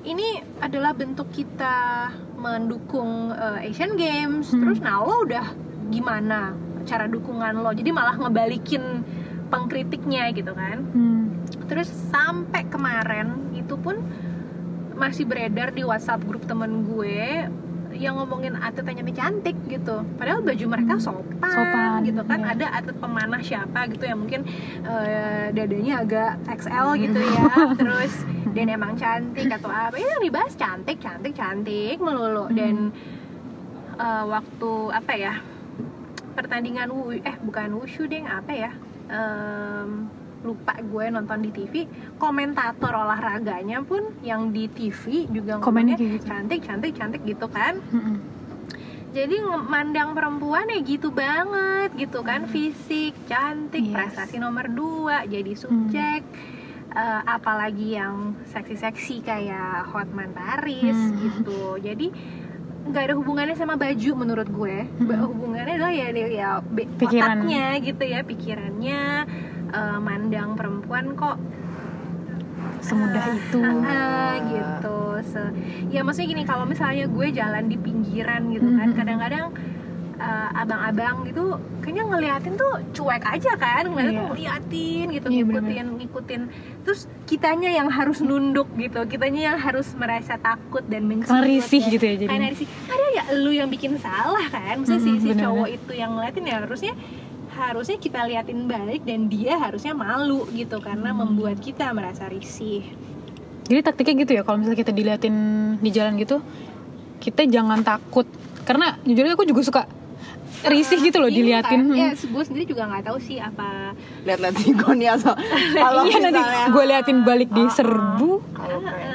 ini adalah bentuk kita mendukung eh, Asian Games Hmm. terus nah lo udah gimana cara dukungan lo. Jadi malah ngebalikin pengkritiknya gitu kan. Hmm. terus sampai kemarin itu pun masih beredar di WhatsApp grup temen gue yang ngomongin atlet yang cantik gitu. Padahal baju mereka sopan, Sopan, gitu kan. iya. ada atlet pemanah siapa gitu yang mungkin eh, dadanya agak XL gitu ya. Terus dan emang cantik atau apa. Ya yang dibahas cantik cantik cantik melulu. Dan eh, waktu apa ya pertandingan wu eh bukan wushu deh apa ya Em, lupa gue nonton di TV komentator olahraganya pun yang di TV juga Komennya ngomongnya gitu. cantik cantik cantik gitu kan Hmm. jadi mandang perempuan ya gitu banget gitu kan fisik cantik Yes. prestasi nomor dua jadi subjek Eh, apalagi yang seksi-seksi kayak Hotman Paris Hmm. gitu jadi nggak ada hubungannya sama baju menurut gue Hmm. hubungannya adalah ya ya be- Pikiran. otaknya gitu ya pikirannya eh, mandang perempuan kok semudah itu Ah, gitu Se- ya maksudnya gini kalau misalnya gue jalan di pinggiran gitu kan Mm-mm. kadang-kadang uh, abang-abang gitu kayaknya ngeliatin tuh cuek aja kan ngeliatin tuh ngeliatin gitu Iya, ngikutin ngikutin. Terus kitanya yang harus nunduk gitu kitanya yang harus merasa takut dan benci Karena risih buat- gitu ya jadinya. karena risih. Ada ya lu yang bikin salah kan? Maksudnya si, Mm-mm, si bener-bener. cowok itu yang ngeliatin ya harusnya harusnya kita liatin balik dan dia harusnya malu gitu karena Hmm. membuat kita merasa risih. Jadi taktiknya gitu ya kalau misalnya kita diliatin di jalan gitu, kita jangan takut. Karena jujur aku juga suka risih gitu loh Bingung diliatin. kan? Hmm. ya gue sendiri juga nggak tahu sih apa lihat-lihat si Gonia so kalau iya nanti gue liatin balik di serbu. kalau kayak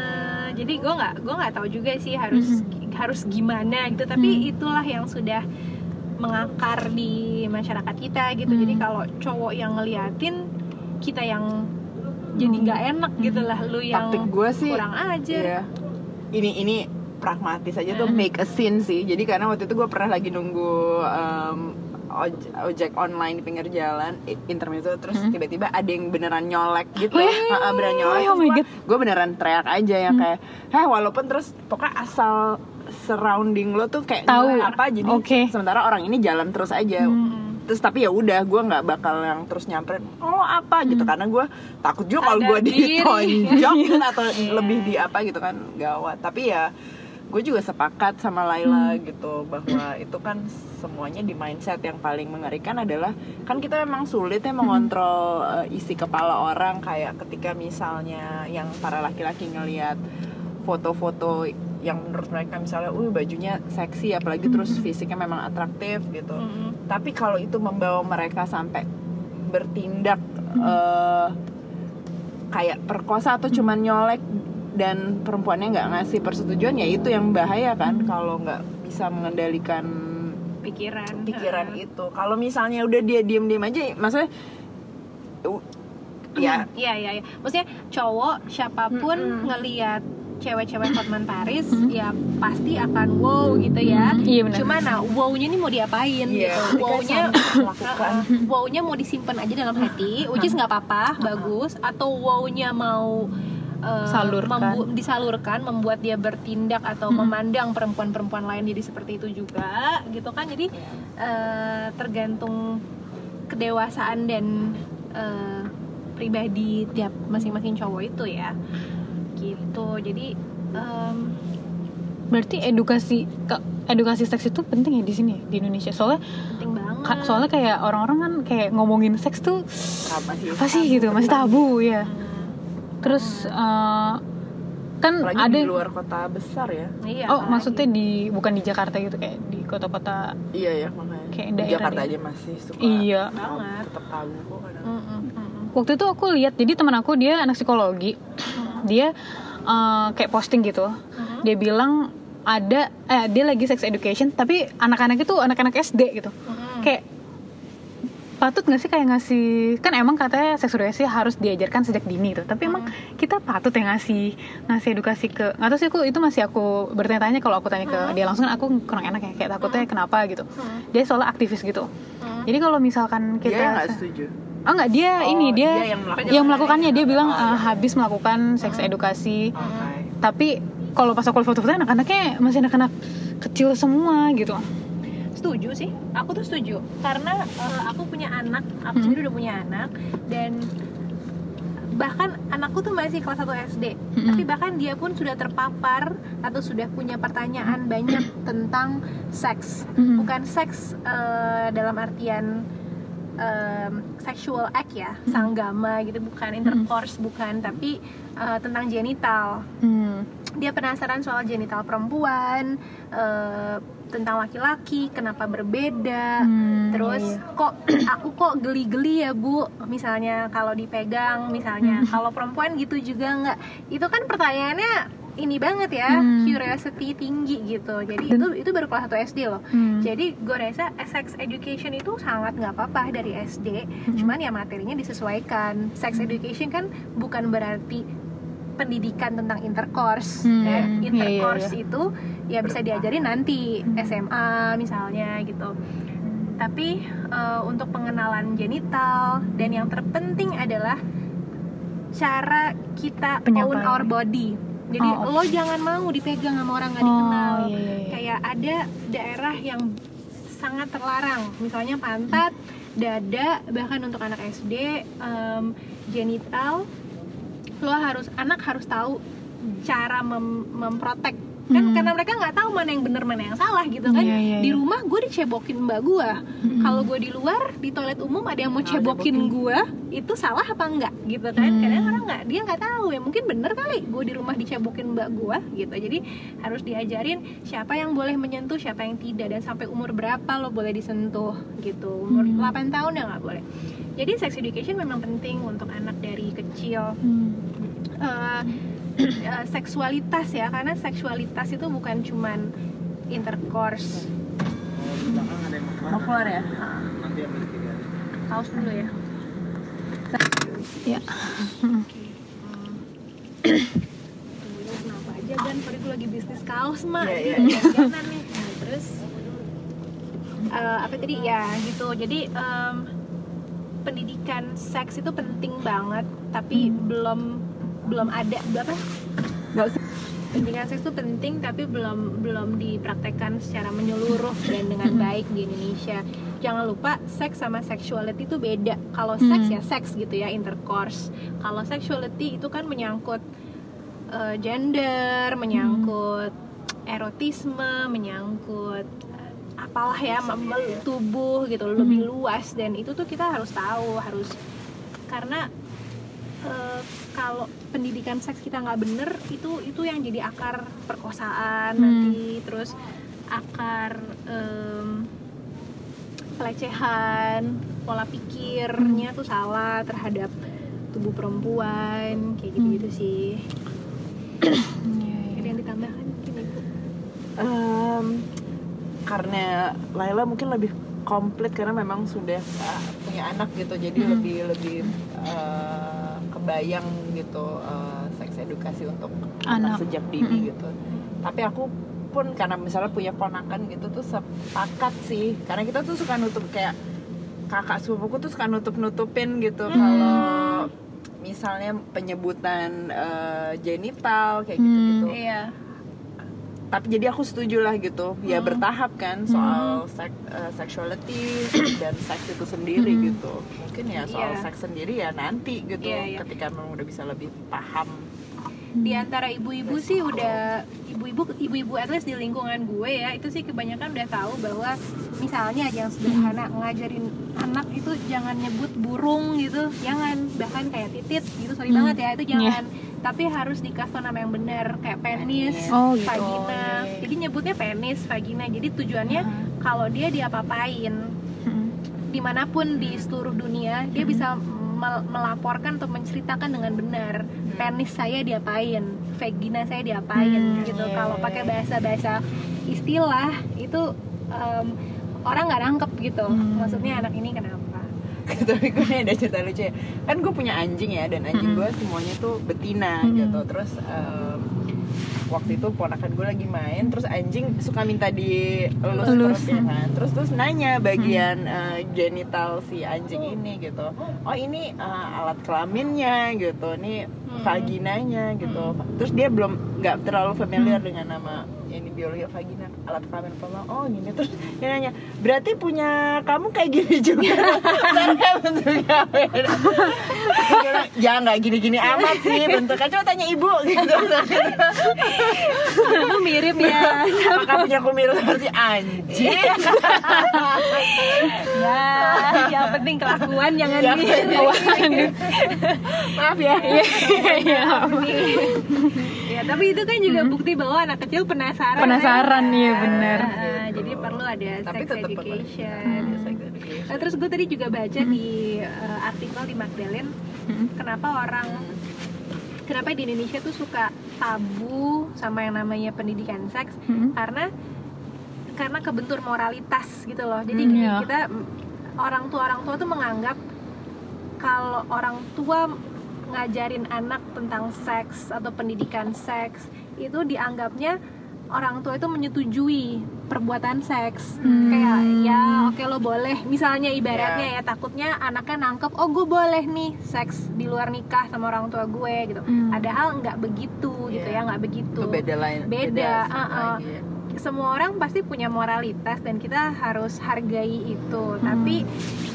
Eh, jadi gue nggak gue nggak tahu juga sih harus harus gimana gitu tapi Mm. itulah yang sudah mengakar di masyarakat kita gitu jadi Mm. kalau cowok yang ngeliatin kita yang jadi nggak enak gitu lah lu yang taktik gue sih kurang ajar Iya. Ini ini pragmatis aja tuh make a scene sih. Jadi karena waktu itu gue pernah lagi nunggu um, oj- ojek online di pinggir jalan intermezzo terus tiba-tiba ada yang beneran nyolek gitu. Iya? Heeh, beneran nyolek. Oh, gue beneran teriak aja yang kayak, "Heh, walaupun terus pokoknya asal surrounding lo tuh kayak Tahu. apa jadi Oke. sementara orang ini jalan terus aja terus tapi ya udah gue nggak bakal yang terus nyamperin oh apa gitu karena gue takut juga kalau gue ditonjok atau lebih di apa gitu kan gawat tapi ya gue juga sepakat sama Laila gitu bahwa itu kan semuanya di mindset yang paling mengerikan adalah kan kita memang sulit ya mengontrol eh, isi kepala orang. Kayak ketika misalnya yang para laki-laki ngelihat foto-foto yang menurut mereka misalnya, uh bajunya seksi apalagi terus fisiknya memang atraktif gitu. Mm-mm. Tapi kalau itu membawa mereka sampai bertindak eh, kayak perkosa atau cuman nyolek dan perempuannya nggak ngasih persetujuan ya itu yang bahaya kan kalau nggak bisa mengendalikan pikiran pikiran Heeh. itu. Kalau misalnya udah dia diem-diem aja, maksudnya uh, ya Iya iya iya. Maksudnya cowok siapa pun Mm-mm. ngelihat cewek-cewek Hotman Paris ya pasti akan wow gitu ya. Iya, benar. Cuma nah wow-nya ini mau diapain Iya, gitu. Wow-nya wow-nya mau disimpan aja dalam hati, which is nggak apa-apa, bagus. Atau wow-nya mau Salurkan. membu- disalurkan, membuat dia bertindak atau memandang perempuan-perempuan lain jadi seperti itu juga, gitu kan? Jadi eh, tergantung kedewasaan dan eh, pribadi tiap masing-masing cowok itu ya, gitu. Jadi em, Berarti edukasi ke- edukasi seks itu penting ya di sini di Indonesia. Soalnya penting banget. ka- soalnya kayak orang-orang kan kayak ngomongin seks tuh apa sih? apa sih gitu, masih tabu ya. Terus eh, kan Apalagi ada di luar kota besar ya. Iya, Oh, apalagi. maksudnya di bukan di Jakarta gitu kayak di kota-kota Iya ya makanya. Kayak Di daerah Jakarta aja masih suka. Iya. Banget. Tetap tabu kok kadang. Mm-mm, mm-mm. waktu itu aku lihat jadi teman aku dia anak psikologi dia eh, kayak posting gitu Mhm. dia bilang ada eh dia lagi sex education tapi anak-anak itu anak-anak SD gitu Mhm. kayak patut nggak sih kayak ngasih kan emang katanya seks edukasi harus diajarkan sejak dini tuh tapi emang kita patut ya ngasih ngasih edukasi ke nggak tahu sih aku itu masih aku bertanya-tanya kalau aku tanya ke dia langsung kan aku kurang enak ya kayak takutnya kenapa gitu dia soalnya aktivis gitu Mhm. jadi kalau misalkan Dia kita nggak setuju. Oh enggak dia Oh, ini dia, dia yang melakukan. yang melakukannya dia bilang Oh, iya. habis melakukan seks edukasi Oke. tapi kalau pas aku lihat foto-fotonya anak-anaknya masih anak-anak kecil semua gitu setuju sih. Aku tuh setuju. Karena eh, aku punya anak. Aku Hmm. sendiri udah punya anak. Dan bahkan anakku tuh masih kelas 1 SD Hmm. tapi bahkan dia pun sudah terpapar atau sudah punya pertanyaan banyak tentang seks. Hmm. bukan seks eh, dalam artian em, sexual act ya. Sanggama gitu. Bukan intercourse bukan. Tapi eh, tentang genital. Hmm. dia penasaran soal genital perempuan eh, tentang laki-laki kenapa berbeda. Hmm, terus iya, kok aku kok geli-geli ya bu? Misalnya kalau dipegang misalnya. Hmm. kalau perempuan gitu juga nggak. Itu kan pertanyaannya ini banget ya Hmm. curiosity tinggi gitu. Jadi Dan- itu itu baru kelas 1 SD loh. Hmm. jadi gue rasa sex education itu sangat nggak apa-apa dari SD Hmm. cuman ya materinya disesuaikan. Sex education kan bukan berarti pendidikan tentang intercourse. Hmm, iya, intercourse iya, itu ya bisa diajarin nanti SMA misalnya gitu. Tapi eh, untuk pengenalan genital dan yang terpenting adalah cara kita own Penyampaian. our body. Jadi Oh, lo jangan mau dipegang sama orang nggak Oh, dikenal. iya, iya, iya. kayak ada daerah yang sangat terlarang. Misalnya pantat dada bahkan untuk anak SD em, genital lo harus anak harus tahu cara mem- memprotek. Kan Hmm. karena mereka nggak tahu mana yang benar mana yang salah gitu kan. Iya, iya, di iya. rumah gue dicebokin mbak gue kalau gue di luar di toilet umum ada yang mau cebokin gue itu salah apa enggak gitu kan? Hmm. kadang orang nggak dia nggak tahu. Ya mungkin bener kali gue di rumah dicebokin mbak gue gitu. Jadi harus diajarin siapa yang boleh menyentuh siapa yang tidak. Dan sampai umur berapa lo boleh disentuh gitu. Umur Hmm. 8 tahun ya nggak boleh jadi sex education memang penting untuk anak dari kecil. Hmm. eh, seksualitas ya karena seksualitas itu bukan cuman intercourse. Mau keluar ya? Kaos dulu ya. Ya. Kenapa aja Sorry gue lagi bisnis kaos mah Iya, iya, Ini jangan nih. Nah, terus eh, apa tadi? Ya gitu. Jadi em, pendidikan seks itu penting banget tapi belum belum ada berapa nggak usah pendidikan seks itu penting tapi belum belum dipraktekkan secara menyeluruh dan dengan baik di Indonesia. Jangan lupa seks sama sexuality itu beda. Kalau seks Hmm. ya seks gitu ya intercourse. Kalau sexuality itu kan menyangkut eh, gender, menyangkut erotisme, menyangkut apalah ya tubuh gitu lebih luas. Dan itu tuh kita harus tahu harus karena eh, kalau pendidikan seks kita nggak bener itu itu yang jadi akar perkosaan Hmm. nanti. Terus akar em, pelecehan pola pikirnya tuh salah terhadap tubuh perempuan kayak gitu gitu sih. Ada yang ditambahkan mungkin ibu karena Laila mungkin lebih komplit karena memang sudah uh, punya anak gitu jadi Hmm. lebih lebih uh, kebayang gitu uh, seks edukasi untuk anak, Anak. sejak dini Hmm. gitu tapi aku pun karena misalnya punya ponakan gitu tuh sepakat sih karena kita tuh suka nutup kayak kakak sepupuku tuh suka nutup nutupin gitu Hmm. kalau misalnya penyebutan uh, genital kayak gitu gitu iya tapi jadi aku setuju lah gitu ya Hmm. bertahap kan soal sek- eh, sexuality dan seks itu sendiri Hmm. gitu mungkin ya soal Iya. seks sendiri ya nanti gitu Iya, iya. ketika memang udah bisa lebih paham di antara ibu-ibu sih udah ibu-ibu ibu-ibu at least di lingkungan gue ya itu sih kebanyakan udah tahu bahwa misalnya yang sederhana ngajarin anak itu jangan nyebut burung gitu jangan bahkan kayak titit gitu sorry Hmm. banget ya itu jangan tapi harus dikasih nama yang benar kayak penis. Oh, gitu. vagina jadi nyebutnya penis vagina jadi tujuannya Ah. kalau dia diapa-apain Hmm. di mana pun di seluruh dunia dia bisa melaporkan atau menceritakan dengan benar penis saya diapain vagina saya diapain Hmm, gitu iya, kalau iya, pakai iya. bahasa-bahasa istilah itu em, orang nggak nangkep gitu Hmm. maksudnya anak ini kenapa tapi gue ada cerita lucu ya kan gue punya anjing ya dan anjing Mm-mm. gue semuanya tuh betina Mm. gitu terus em, waktu itu ponakan gue lagi main terus anjing suka minta dielus Elus. perutnya kan? Terus terus nanya bagian eh, genital si anjing ini gitu. Oh ini eh, alat kelaminnya gitu ini Hmm. vaginanya gitu. Terus dia belum nggak terlalu familiar dengan nama ini biologi vagina alat kelamin apa oh gini. Terus dia nanya berarti punya kamu kayak gini juga? Bentuknya beda ya nggak gini-gini amat sih bentuknya. Coba tanya ibu. Gitu itu mirip ya. Apakah punya kumis seperti anjing. Ya yang penting kelakuan jangan Iya, di maaf ya. Iya. ya tapi itu kan juga bukti bahwa anak kecil penasaran Penasaran, iya, benar. Ah, jadi perlu ada Tapi sex education Sex education. Nah, terus gue tadi juga baca di uh, artikel di Magdalene Hmm. kenapa orang kenapa di Indonesia tuh suka tabu sama yang namanya pendidikan seks Hmm. karena karena kebentur moralitas gitu loh jadi Hmm, gini, iya. kita orang tua orang tua tuh menganggap kalau orang tua ngajarin anak tentang seks atau pendidikan seks itu dianggapnya orang tua itu menyetujui perbuatan seks Hmm. kayak ya oke lo boleh misalnya ibaratnya Ya. ya takutnya anaknya nangkep oh gue boleh nih seks di luar nikah sama orang tua gue gitu Hmm. padahal nggak begitu gitu Iya. ya nggak begitu itu beda lain Beda, satu uh-uh. lagi ya. Semua orang pasti punya moralitas dan kita harus hargai itu. Tapi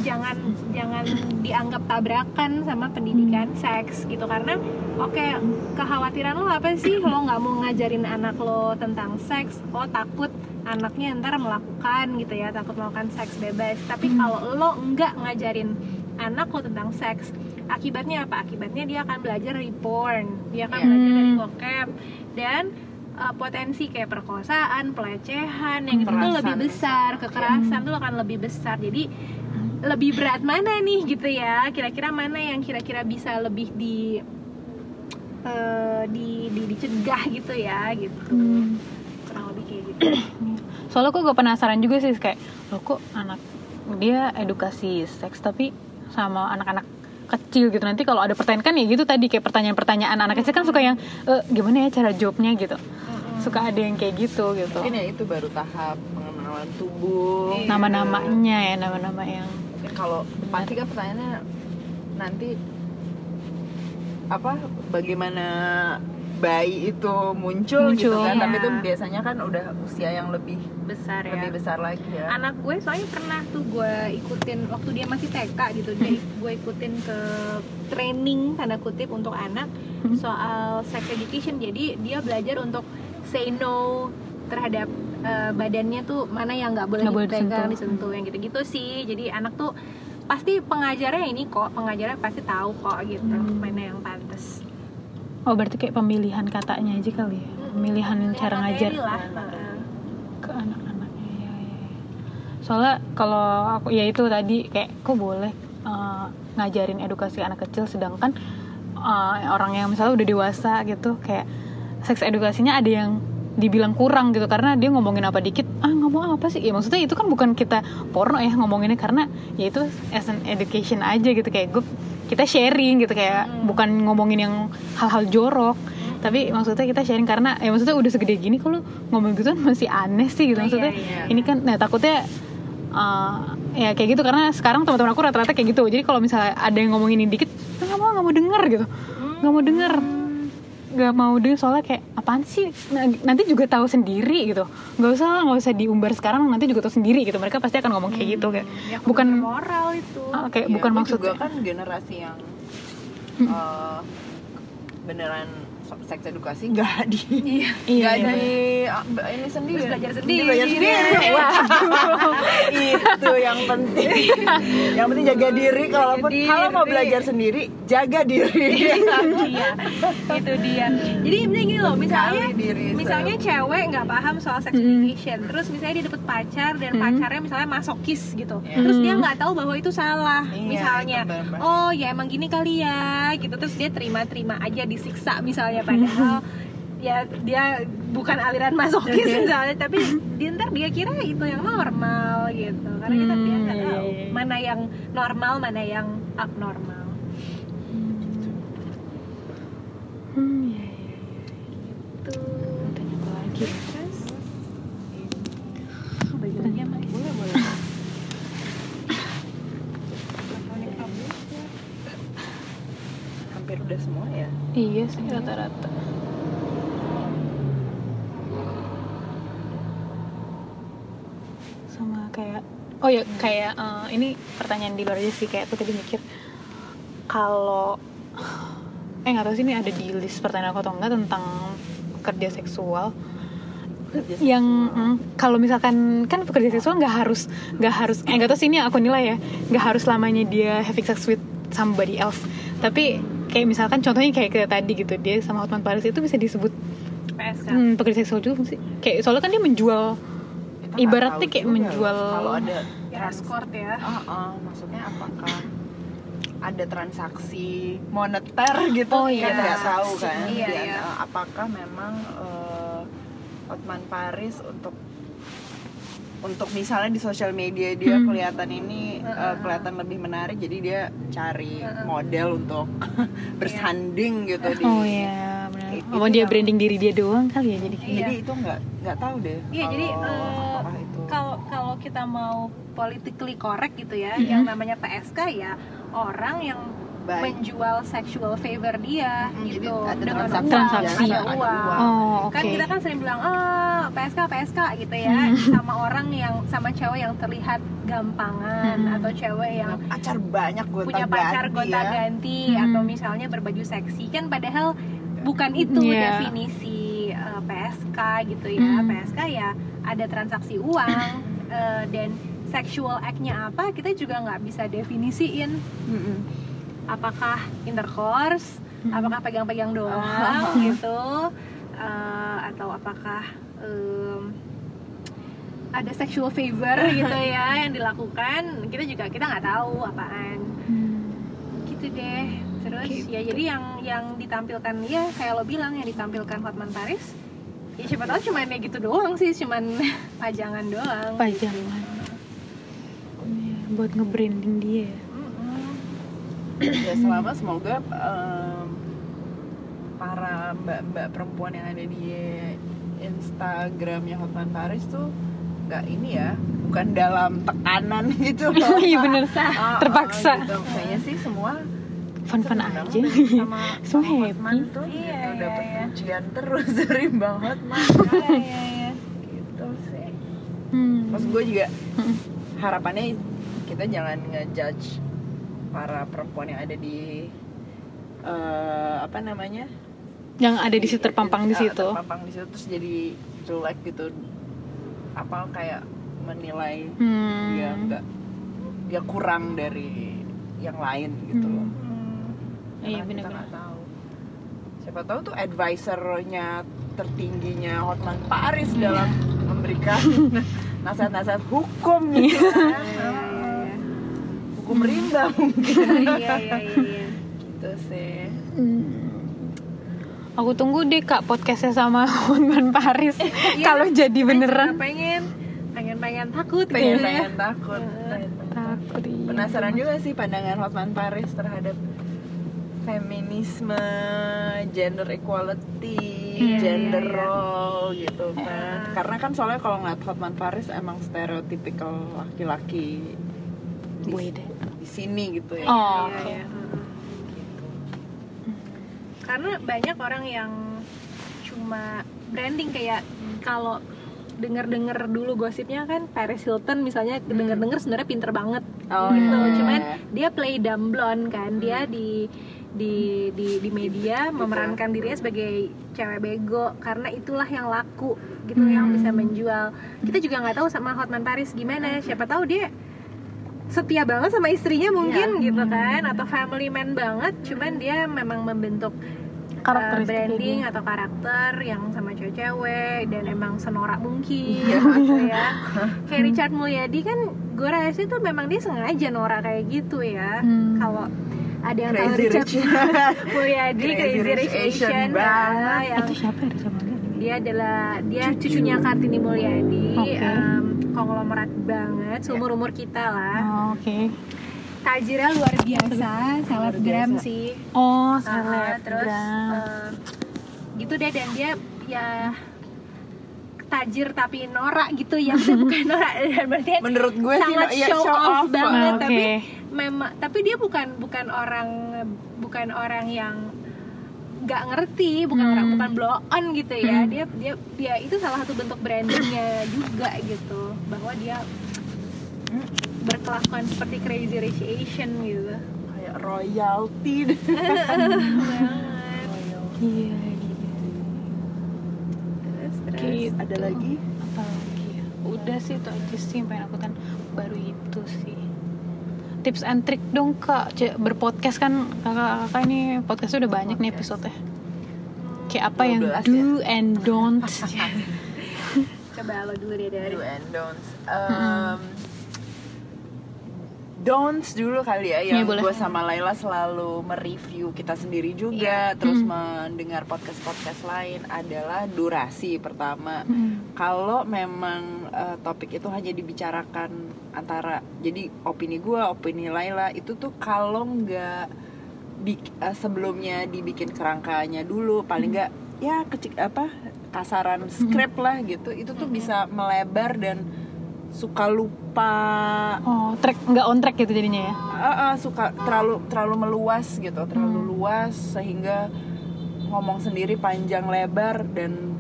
jangan jangan dianggap tabrakan sama pendidikan seks gitu. Karena oke kekhawatiran lo apa sih? Lo nggak mau ngajarin anak lo tentang seks lo takut anaknya ntar melakukan gitu ya takut melakukan seks bebas. Tapi kalau lo nggak ngajarin anak lo tentang seks akibatnya apa? Akibatnya dia akan belajar dari porn dia akan Iya. belajar dari Hmm. bokep. Dan uh, potensi kayak perkosaan pelecehan yang itu tuh lebih besar kekerasan tuh akan lebih besar. Jadi lebih berat mana nih gitu ya? Kira-kira mana yang kira-kira bisa lebih di eh, di, di dicegah gitu ya gitu. Hmm. kurang lebih kayak gitu. Soalnya kok gue penasaran juga sih kayak lo kok anak dia edukasi seks tapi sama anak-anak kecil gitu. Nanti kalau ada pertanyaan kan ya gitu tadi kayak pertanyaan-pertanyaan anak kecil kan suka yang "Eh, gimana ya cara jawabnya gitu. Suka ada yang kayak gitu gitu. Mungkin ya itu baru tahap pengenalan tubuh. Iya. nama-namanya ya nama-nama yang Mungkin kalau pasti kan pertanyaannya nanti apa bagaimana bayi itu muncul, gitu Muncul, kan. Iya. tapi itu biasanya kan udah usia yang lebih besar ya. lebih besar lagi ya. Anak gue soalnya pernah tuh gue ikutin waktu dia masih TK gitu dia gue ikutin ke training tanda kutip untuk anak soal sex education. Jadi dia belajar untuk say no terhadap eh, badannya tuh mana yang nggak boleh dipegang disentuh. disentuh yang gitu-gitu sih. Jadi anak tuh pasti pengajarnya ini kok pengajarnya pasti tahu kok gitu Hmm. mana yang pantas oh berarti kayak pemilihan katanya aja kali ya pemilihan cara ngajar lah. Ke anak-anaknya ya, ya, ya. soalnya kalau aku ya itu tadi kayak kok boleh eh, ngajarin edukasi anak kecil sedangkan eh, orang yang misalnya udah dewasa gitu kayak seks edukasinya ada yang dibilang kurang gitu karena dia ngomongin apa dikit ah ngomong apa sih ya maksudnya itu kan bukan kita porno ya ngomonginnya karena ya itu as an education aja gitu kayak gue kita sharing gitu kayak bukan ngomongin yang hal-hal jorok tapi maksudnya kita sharing karena ya maksudnya udah segede gini kalau ngomong gitu masih aneh sih gitu iya, maksudnya. iya. ini kan nah takutnya uh, ya kayak gitu karena sekarang teman-teman aku rata-rata kayak gitu. Jadi kalau misalnya ada yang ngomongin ini dikit "Ah, nggak mau nggak mau denger gitu. Nggak mau denger nggak mau denger soalnya kayak apaan sih? Nah, nanti juga tahu sendiri gitu. Nggak usah lah, nggak usah diumbar sekarang nanti juga tahu sendiri gitu. Mereka pasti akan ngomong kayak gitu kayak Ya, bukan moral itu. Ah, kayak Iya, bukan gue maksud juga kan generasi yang eh, beneran seks edukasi nggak di Iya. Iya, nggak iya. di ah, ini sendiri. Terus belajar Di sendiri. belajar sendiri. Waduh. Itu yang penting. Yang penting jaga diri. Kalaupun diri. kalau mau belajar sendiri jaga diri. Iya itu dia. Jadi misalnya gini loh misalnya diri misalnya cewek nggak paham soal sex education terus misalnya dia dapet pacar dan pacarnya misalnya masokis gitu Iya. terus dia nggak tahu bahwa itu salah Iya, misalnya itu oh ya emang gini kali ya gitu terus dia terima-terima aja disiksa misalnya padahal ya dia bukan aliran masokis misalnya tapi dia ntar dia kira itu yang normal gitu. Karena kita Hmm, dia nggak iya, tahu iya, iya. mana yang normal mana yang abnormal. Hmm, iya, iya, iya. tuh Tanya lagi Terus bagi-bagi sama boleh boleh elektronik problem. hampir udah semua ya iya sih rata-rata. Sama kayak oh ya kayak eh, ini pertanyaan di luar aja sih kayak aku tadi mikir kalau eh nggak tahu sih ini ada di list pertanyaan aku atau enggak tentang kerja seksual. Kerja yang mm, kalau misalkan kan pekerja seksual nggak harus nggak harus eh nggak tahu sih ini aku nilai ya nggak harus lamanya dia having sex with somebody else. Tapi kayak misalkan contohnya kayak ke tadi gitu dia sama Hotman Paris itu bisa disebut PSK hmm, pekerja seksual juga sih? Kayak soalnya kan dia menjual Kita nggak Ibaratnya kayak juga menjual- kalau ada ya trans escort ya. Ah, ah, maksudnya apakah ada transaksi moneter gitu? Oh, kan iya. nggak tahu kan. Iya, Dan, iya. apakah memang eh, Hotman Paris untuk untuk misalnya di sosial media dia Hmm. kelihatan ini eh, kelihatan lebih menarik jadi dia cari model untuk bersanding gitu di oh ya benar oh dia yang- branding diri dia doang kali ya jadi Iya. jadi itu nggak nggak tahu deh Iya, jadi, kalau eh, apakah itu kalau kalau kita mau politically correct gitu ya Mhm. yang namanya PSK ya orang yang Baik. menjual sexual favor dia Mm, jadi gitu ada dengan transaksi, uang, Transaksi. ada ada uang. uang. Oh, oke. kan kita kan sering bilang ah PSK PSK gitu ya Hmm. sama orang yang sama cewek yang terlihat gampangan Hmm. atau cewek yang pacar banyak gue punya pacar gonta ya. ganti Hmm. atau misalnya berbaju seksi kan padahal bukan itu Iya. definisi uh, PSK gitu ya Hmm. PSK ya ada transaksi uang uh, dan sexual act-nya apa kita juga nggak bisa definisiin Mm-mm. Apakah intercourse Hmm. apakah pegang-pegang doang Ah. gitu uh, atau apakah um, ada sexual favor gitu ya yang dilakukan kita juga kita nggak tahu apaan Hmm. gitu deh terus Gitu. ya jadi yang yang ditampilkan ya kayak lo bilang yang ditampilkan Hotman Paris ya siapa tahu cuman kayak gitu doang sih cuman pajangan doang pajangan Iya, buat nge-branding dia Mm-mm. Ya selama semoga em, para mbak-mbak perempuan yang ada di Instagramnya Hotman Paris tuh nggak ini ya bukan dalam tekanan gitu loh iya bener Ah, ah, terpaksa. gitu. kayaknya sih semua fun-fun seneng aja banget sama Semua sama Hotman happy. tuh Iya, gitu, iya, dapet iya. pujian terus dari Bang Hotman Iya, iya, iya. gitu sih Hmm. maksud gue juga Mm-mm. harapannya kita jangan ngejudge para perempuan yang ada di eh, apa namanya yang ada di situ terpampang di Ah, situ terpampang di situ terus jadi jelek gitu apa kayak menilai hmm. dia enggak dia kurang dari yang lain gitu Hmm. Hmm. Iya, Karena kita bener-bener. nggak tahu siapa tahu tuh advisernya tertingginya Hotman Paris Iya. dalam memberikan nasihat-nasihat hukum gitu Iya. kan Hukum rimba mungkin iya iya iya iya gitu sih Hmm. Aku tunggu deh kak podcastnya sama Hotman Paris Iya. kalau jadi beneran pengen pengen pengen takut pengen gitu ya pengen takut takut iya. penasaran juga sih pandangan Hotman Paris terhadap feminisme, gender equality, Iya, gender iya, iya. role gitu kan. Iya. Karena kan soalnya kalau ngeliat Hotman Paris emang stereotypical laki-laki deh. Di sini gitu ya. Oh, Iya, oke. iya. karena banyak orang yang cuma branding kayak kalau denger-denger dulu gosipnya kan Paris Hilton misalnya denger-denger sebenarnya pinter banget Oh, gitu. iya. cuman dia play dumb blonde kan. Dia di di di di media memerankan dirinya sebagai cewek bego karena itulah yang laku gitu yang bisa menjual. Kita juga nggak tahu sama Hotman Paris gimana. Siapa tahu dia setia banget sama istrinya mungkin gitu kan atau family man banget cuman dia memang membentuk uh, branding atau karakter yang sama cewek-cewek dan emang senorak mungkin Iya. gitu ya kayak Richard Mulyadi kan gue rasa itu memang dia sengaja norak kayak gitu ya Hmm. kalau ada yang tahu Richard Rich. Mulyadi Crazy Crazy Rich Asian Asian banget. ah, yang itu siapa ya sama dia? dia adalah dia cucunya Kartini Mulyadi Oke. em, konglomerat banget seumur umur kita lah. Oh, oke. Tajirnya luar biasa selebgram sih. Oh Ah, terus selebgram. eh, gitu deh dan dia ya tajir tapi norak gitu ya. Bukan norak berarti dia Menurut gue sih sangat ya, show, off, banget. Oke. tapi memang tapi dia bukan bukan orang bukan orang yang nggak ngerti bukan Hmm. orang bukan blow on gitu ya Hmm. dia dia dia itu salah satu bentuk brandingnya juga gitu bahwa dia berkelakuan seperti crazy rich Asian gitu kayak royalty iya terus terus Gitu. Ada lagi? apa lagi ya udah sih itu aja sih yang pengen aku kan baru itu sih tips and trick dong kak. C- berpodcast kan kakak kakak ini podcastnya udah banyak nih episode kayak apa yang 12 ya? do and don't. Coba lo dulu deh dari do and don'ts. Um, don'ts dulu kali ya Iya, yang boleh. gue sama Laila selalu mereview kita sendiri juga terus Hmm. mendengar podcast podcast lain adalah durasi pertama Hmm. kalau memang uh, topik itu hanya dibicarakan antara jadi opini gue opini Laila itu tuh kalau nggak uh, sebelumnya dibikin kerangkanya dulu paling nggak ya kecil apa kasaran script lah gitu itu tuh bisa melebar dan suka lupa Oh, track nggak on track gitu jadinya ya? Ah, ah, suka terlalu terlalu meluas gitu terlalu Hmm. luas sehingga ngomong sendiri panjang lebar dan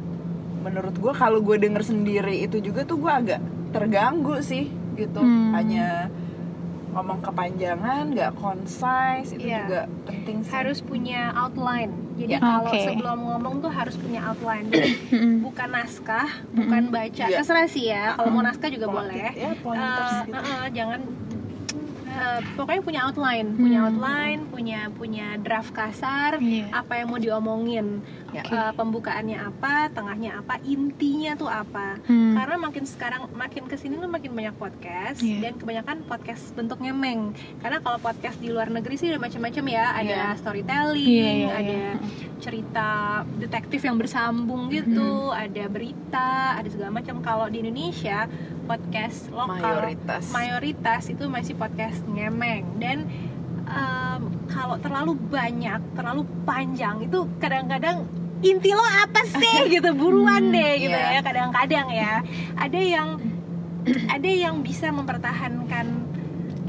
menurut gue kalau gue denger sendiri itu juga tuh gue agak terganggu sih gitu Hmm. hanya ngomong kepanjangan nggak concise itu Iya. juga penting sih harus punya outline jadi Ya. kalau Oke. sebelum ngomong tuh harus punya outline bukan naskah bukan baca Iya. terserah sih ya kalau mau naskah juga Pointed, boleh ya, gitu. eh, eh, jangan eh, pokoknya punya outline punya Hmm. outline punya punya draft kasar Iya. apa yang mau diomongin Ya. Eh, pembukaannya apa tengahnya apa intinya tuh apa Hmm. karena makin sekarang makin ke sini tuh makin banyak podcast Iya. dan kebanyakan podcast bentuknya meng karena kalau podcast di luar negeri sih udah macam-macam ya ada Iya. storytelling Iya, iya, ada iya. cerita detektif yang bersambung gitu ada berita ada segala macam kalau di Indonesia podcast lokal. Mayoritas. Mayoritas itu masih podcast ngemeng. Dan em, kalau terlalu banyak terlalu panjang itu kadang-kadang inti lo apa sih? Gitu buruan deh gitu iya. ya kadang-kadang ya. Ada yang ada yang bisa mempertahankan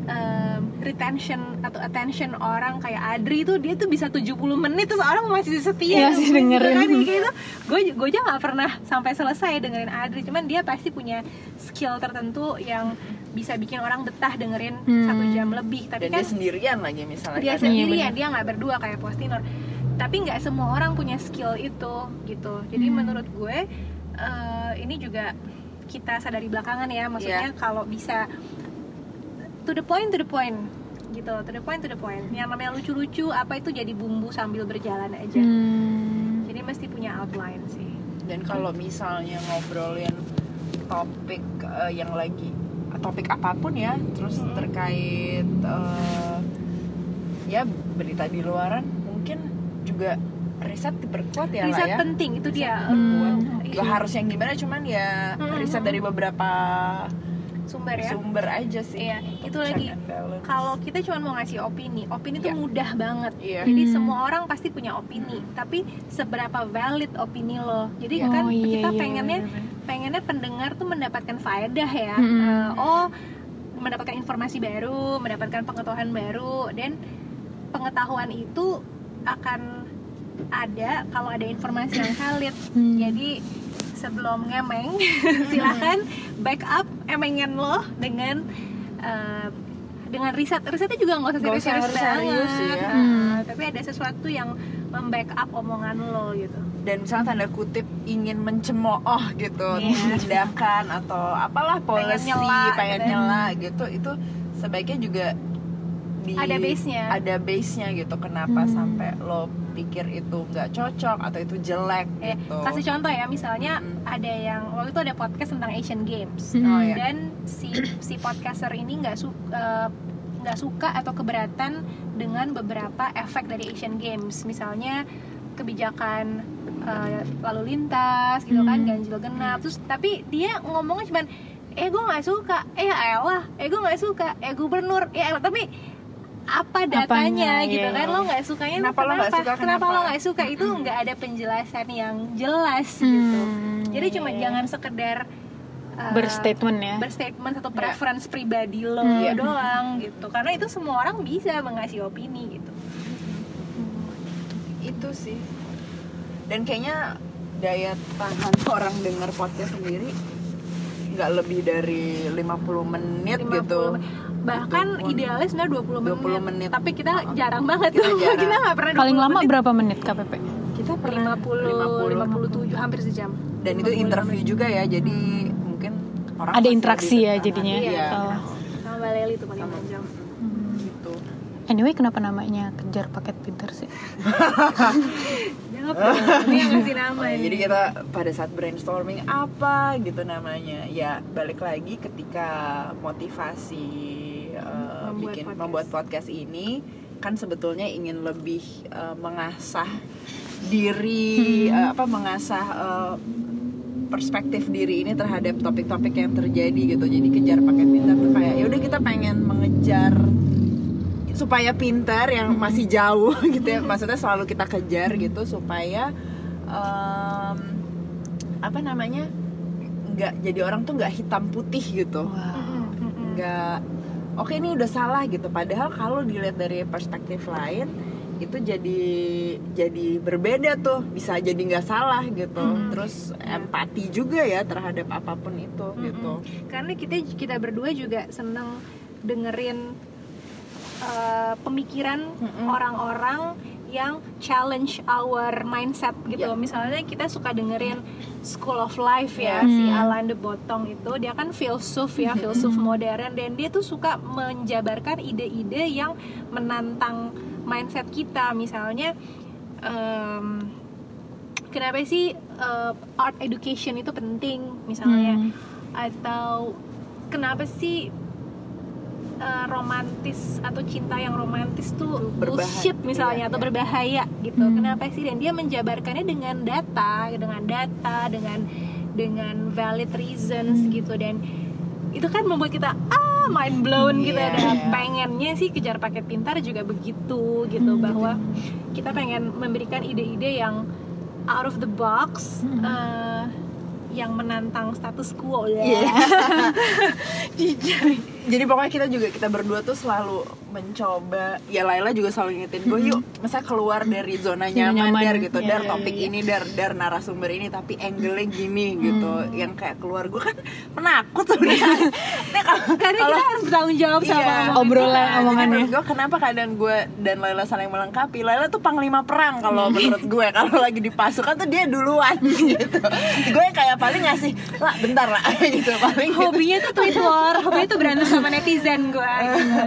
em, retention atau attention orang kayak Adri tuh dia tuh bisa 70 menit terus orang masih setia Iya, masih gitu dengerin. kan, gitu gue gue aja nggak pernah sampai selesai dengerin Adri cuman dia pasti punya skill tertentu yang bisa bikin orang betah dengerin Hmm. satu jam lebih tapi dan kan dia sendirian lagi misalnya dia kan. sendirian dia nggak berdua kayak Postinor tapi nggak semua orang punya skill itu gitu jadi Hmm. menurut gue eh, ini juga kita sadari belakangan ya maksudnya Iya. kalau bisa to the point to the point gitu to the point to the point yang namanya lucu-lucu apa itu jadi bumbu sambil berjalan aja Hmm. jadi mesti punya outline sih dan kalau misalnya ngobrolin topik eh, yang lagi topik apa pun ya terus Hmm. terkait eh, ya berita di luaran mungkin juga riset diperkuat ya riset lah ya penting itu dia Riset diperkuat. Hmm, Gak harus yang gimana cuman ya Hmm, riset hmm. dari beberapa sumber ya sumber aja sih Iya, itu lagi. kalau kita cuma mau ngasih opini opini itu Iya. mudah banget Iya. jadi Hmm. semua orang pasti punya opini tapi seberapa valid opini lo jadi Oh, kan iya, kita iya, pengennya bener-bener. pengennya pendengar tuh mendapatkan faedah ya Hmm. Eh, oh mendapatkan informasi baru mendapatkan pengetahuan baru dan pengetahuan itu akan ada kalau ada informasi yang valid Hmm. jadi sebelum ngemeng silahkan backup emengen lo dengan eh, dengan riset risetnya juga nggak usah serius-serius banget ya. Hmm. tapi ada sesuatu yang membackup omongan lo gitu dan misalnya tanda kutip ingin mencemooh gitu Iya. tindakan atau apalah policy nyela pengen gitu. nyela gitu itu sebaiknya juga di Ada base-nya. ada base nya gitu kenapa Hmm. sampai lo pikir itu nggak cocok atau itu jelek Eh, gitu kasih contoh ya misalnya Mm. ada yang waktu itu ada podcast tentang Asian Games Hmm. Oh, iya. dan si si podcaster ini nggak suka nggak suka atau keberatan dengan beberapa efek dari Asian Games misalnya kebijakan eh, lalu lintas gitu kan Hmm. ganjil genap terus tapi dia ngomongnya cuman eh gue nggak suka eh elah eh gue nggak suka eh gubernur eh elah tapi apa datanya Apanya, gitu iya. kan lo nggak sukanya Kenapa lo nggak suka, kenapa kenapa? lo nggak suka itu nggak ada penjelasan yang jelas gitu Hmm, jadi cuma iya. jangan sekedar uh, berstatement ya berstatement atau Iya. preference pribadi lo Hmm. doang gitu karena itu semua orang bisa mengasih opini gitu itu sih dan kayaknya daya tahan orang denger podcast sendiri nggak lebih dari 50 menit 50 gitu bahkan Walaupun idealnya sebenarnya 20 menit, 20 menit. tapi kita Uh-uh. jarang banget Kita tuh jarang. kita nggak pernah 20 paling lama menit. berapa menit KPP kita pernah 50 57 hampir sejam dan itu 50 interview menit. juga ya jadi mungkin orang Ada interaksi ya jadinya. iya Oh. sama Mbak Leli tuh paling Sama. panjang anyway kenapa namanya kejar paket pintar sih jawab dong ini yang ngasih nama nih. jadi kita pada saat brainstorming apa gitu namanya ya balik lagi ketika motivasi uh, Membuat bikin podcast. membuat podcast ini kan sebetulnya ingin lebih uh, mengasah diri uh, apa mengasah uh, perspektif diri ini terhadap topik-topik yang terjadi gitu jadi kejar paket pintar tuh kayak ya udah kita pengen mengejar supaya pintar yang masih jauh gitu ya. Maksudnya selalu kita kejar gitu supaya em, apa namanya nggak jadi orang tuh nggak hitam putih gitu. Wow. nggak oke ini udah salah gitu. Padahal kalau dilihat dari perspektif lain itu jadi jadi berbeda tuh. Bisa jadi nggak salah gitu. Terus empati juga ya terhadap apa pun itu gitu. Karena kita kita berdua juga seneng dengerin uh, pemikiran orang-orang yang challenge our mindset gitu. Ya. Misalnya kita suka dengerin School of Life ya si Alain de Botton itu. Dia kan filsuf ya, filsuf modern. Dan dia tuh suka menjabarkan ide-ide yang menantang mindset kita. Misalnya em, kenapa sih uh, art education itu penting? Misalnya. Atau kenapa sih uh, romantis atau cinta yang romantis tuh Berbahaya. bullshit misalnya Iya, atau iya. berbahaya gitu. Kenapa sih? Dan dia menjabarkannya dengan data dengan data dengan dengan valid reasons gitu. Dan itu kan membuat kita ah mind blown gitu. Iya, dan iya. pengennya sih kejar paket pintar juga begitu gitu bahwa kita pengen memberikan ide-ide yang out of the box eh, yang menantang status quo. Ya Iya. jadi pokoknya kita juga kita berdua tuh selalu mencoba ya Laila juga selalu ngingetin gue yuk masa keluar dari zona nyaman, nyaman. dar gitu Iya, dar iya, topik iya. ini dar dar narasumber ini tapi angle-nya gini gitu yang kayak keluar gue kan penakut sebenarnya Ini kalau- karena kalau- kita harus bertanggung jawab sama Iya. omongan Obrolan kita. Omongannya. gue kenapa kadang gue dan Laila saling melengkapi Laila tuh panglima perang kalau menurut gue kalau lagi di pasukan tuh dia duluan gitu gue kayak paling ngasih lah bentar lah gitu paling gitu. hobinya tuh tweet war hobinya tuh berantem sama netizen gue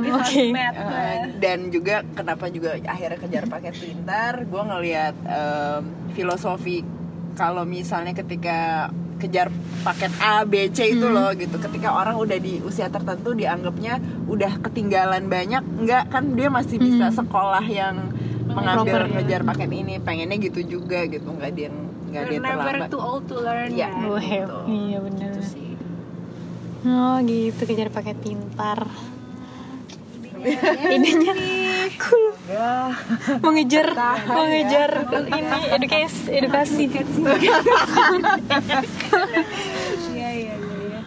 gitu, sosmed Uh, dan juga kenapa juga akhirnya kejar paket pintar gue ngelihat em, filosofi kalau misalnya ketika kejar paket A B C itu loh gitu. Ketika orang udah di usia tertentu dianggapnya udah ketinggalan banyak enggak kan dia masih bisa sekolah yang mengambil Proper, ya. kejar paket ini. Pengennya gitu juga gitu nggak dia nggak dia We're never terlambat. too old to learn Iya. ya. Gitu. iya bener. Itu sih. Oh gitu kejar paket pintar. Iya, Idenya cool. ya Mengejar, mengejar ini edukasi, edukasi. iya iya iya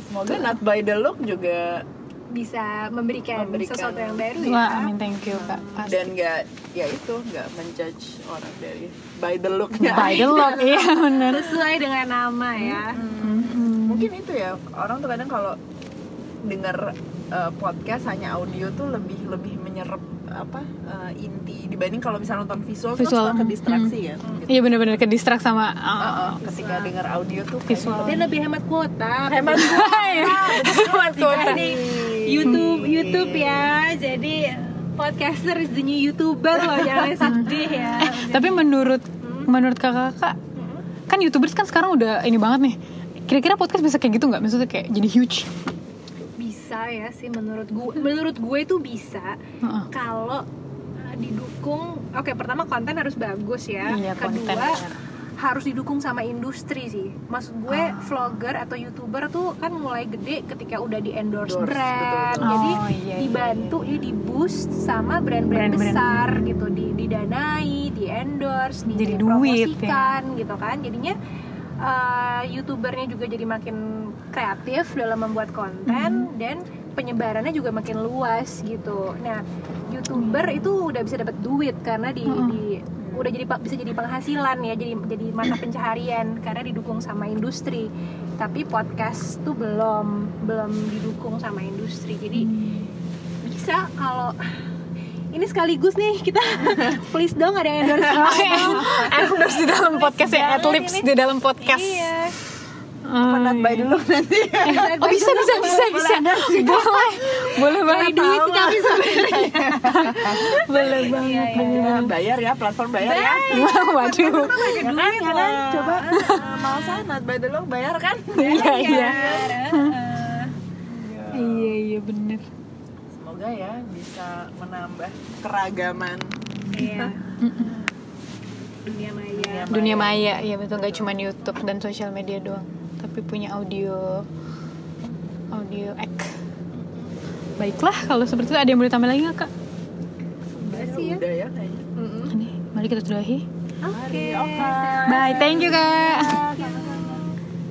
semoga not by the look juga bisa memberikan, Memberikan. sesuatu yang baru ya Wah, amin thank you kak. Pasti. dan nggak ya itu nggak menjudge orang dari by the looknya. By the look, iya bener. sesuai dengan nama ya. Mungkin itu ya orang tuh kadang kalau dengar uh, podcast hanya audio tuh lebih lebih menyerap apa uh, inti dibanding kalau misalnya nonton visual, Visual. suka ke distraksi ya gitu. Iya bener-bener ke distrak sama Uh, oh, uh, ketika dengar audio tuh Visual. dan lebih hemat kuota. Hemat hemat kuota. Jadi YouTube YouTube ya. Jadi podcaster is the new youtuber loh jangan sedih ya Tapi menurut menurut kakak-kakak kan youtubers kan sekarang udah ini banget nih. Kira-kira podcast bisa kayak gitu nggak? Maksudnya kayak jadi huge. bisa ya sih menurut gue menurut gue itu bisa Heeh. kalau uh, didukung oke pertama konten harus bagus ya Iya, konten, kedua benar. Harus didukung sama industri sih maksud gue vlogger atau youtuber tuh kan mulai gede ketika udah di endorse Endorse, brand betul. jadi Oh, iya, iya, dibantu ya di boost sama brand-brand besar gitu di didanai di endorse di Jadi duit, ya. dipromosikan gitu kan jadinya uh, youtubernya juga jadi makin kreatif dalam membuat konten Mhm. dan penyebarannya juga makin luas gitu. Nah, youtuber itu udah bisa dapat duit karena di, Mhm. di- udah jadi bisa jadi penghasilan ya, jadi jadi mata pencaharian karena didukung sama industri. Tapi podcast tuh belum belum didukung sama industri. Jadi bisa kalau ini sekaligus nih kita please dong ada yang endorse Endorse di dalam podcast ya, adlibs ini. di dalam podcast. Iya. Oh, not by the look nanti Oh bisa bisa bisa bisa. Boleh. Boleh banget. duit tapi Boleh banget. Iya, iya. Ya, bayar ya platform bayar ya Waduh. kan, kan? coba uh, mau sana the look bayar kan Iya iya. Heeh. Iya iya bener. semoga ya bisa menambah keragaman Iya. Dunia maya. Dunia maya ya betul nggak cuma YouTube dan sosial media doang, tapi punya audio audio ek. Baiklah kalau seperti itu ada yang boleh tambah lagi nggak kak? Udah sih ya. udah ya kayaknya. Ini mari kita sudahi. Oke. oke Bye, thank you kak.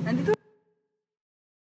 nanti tuh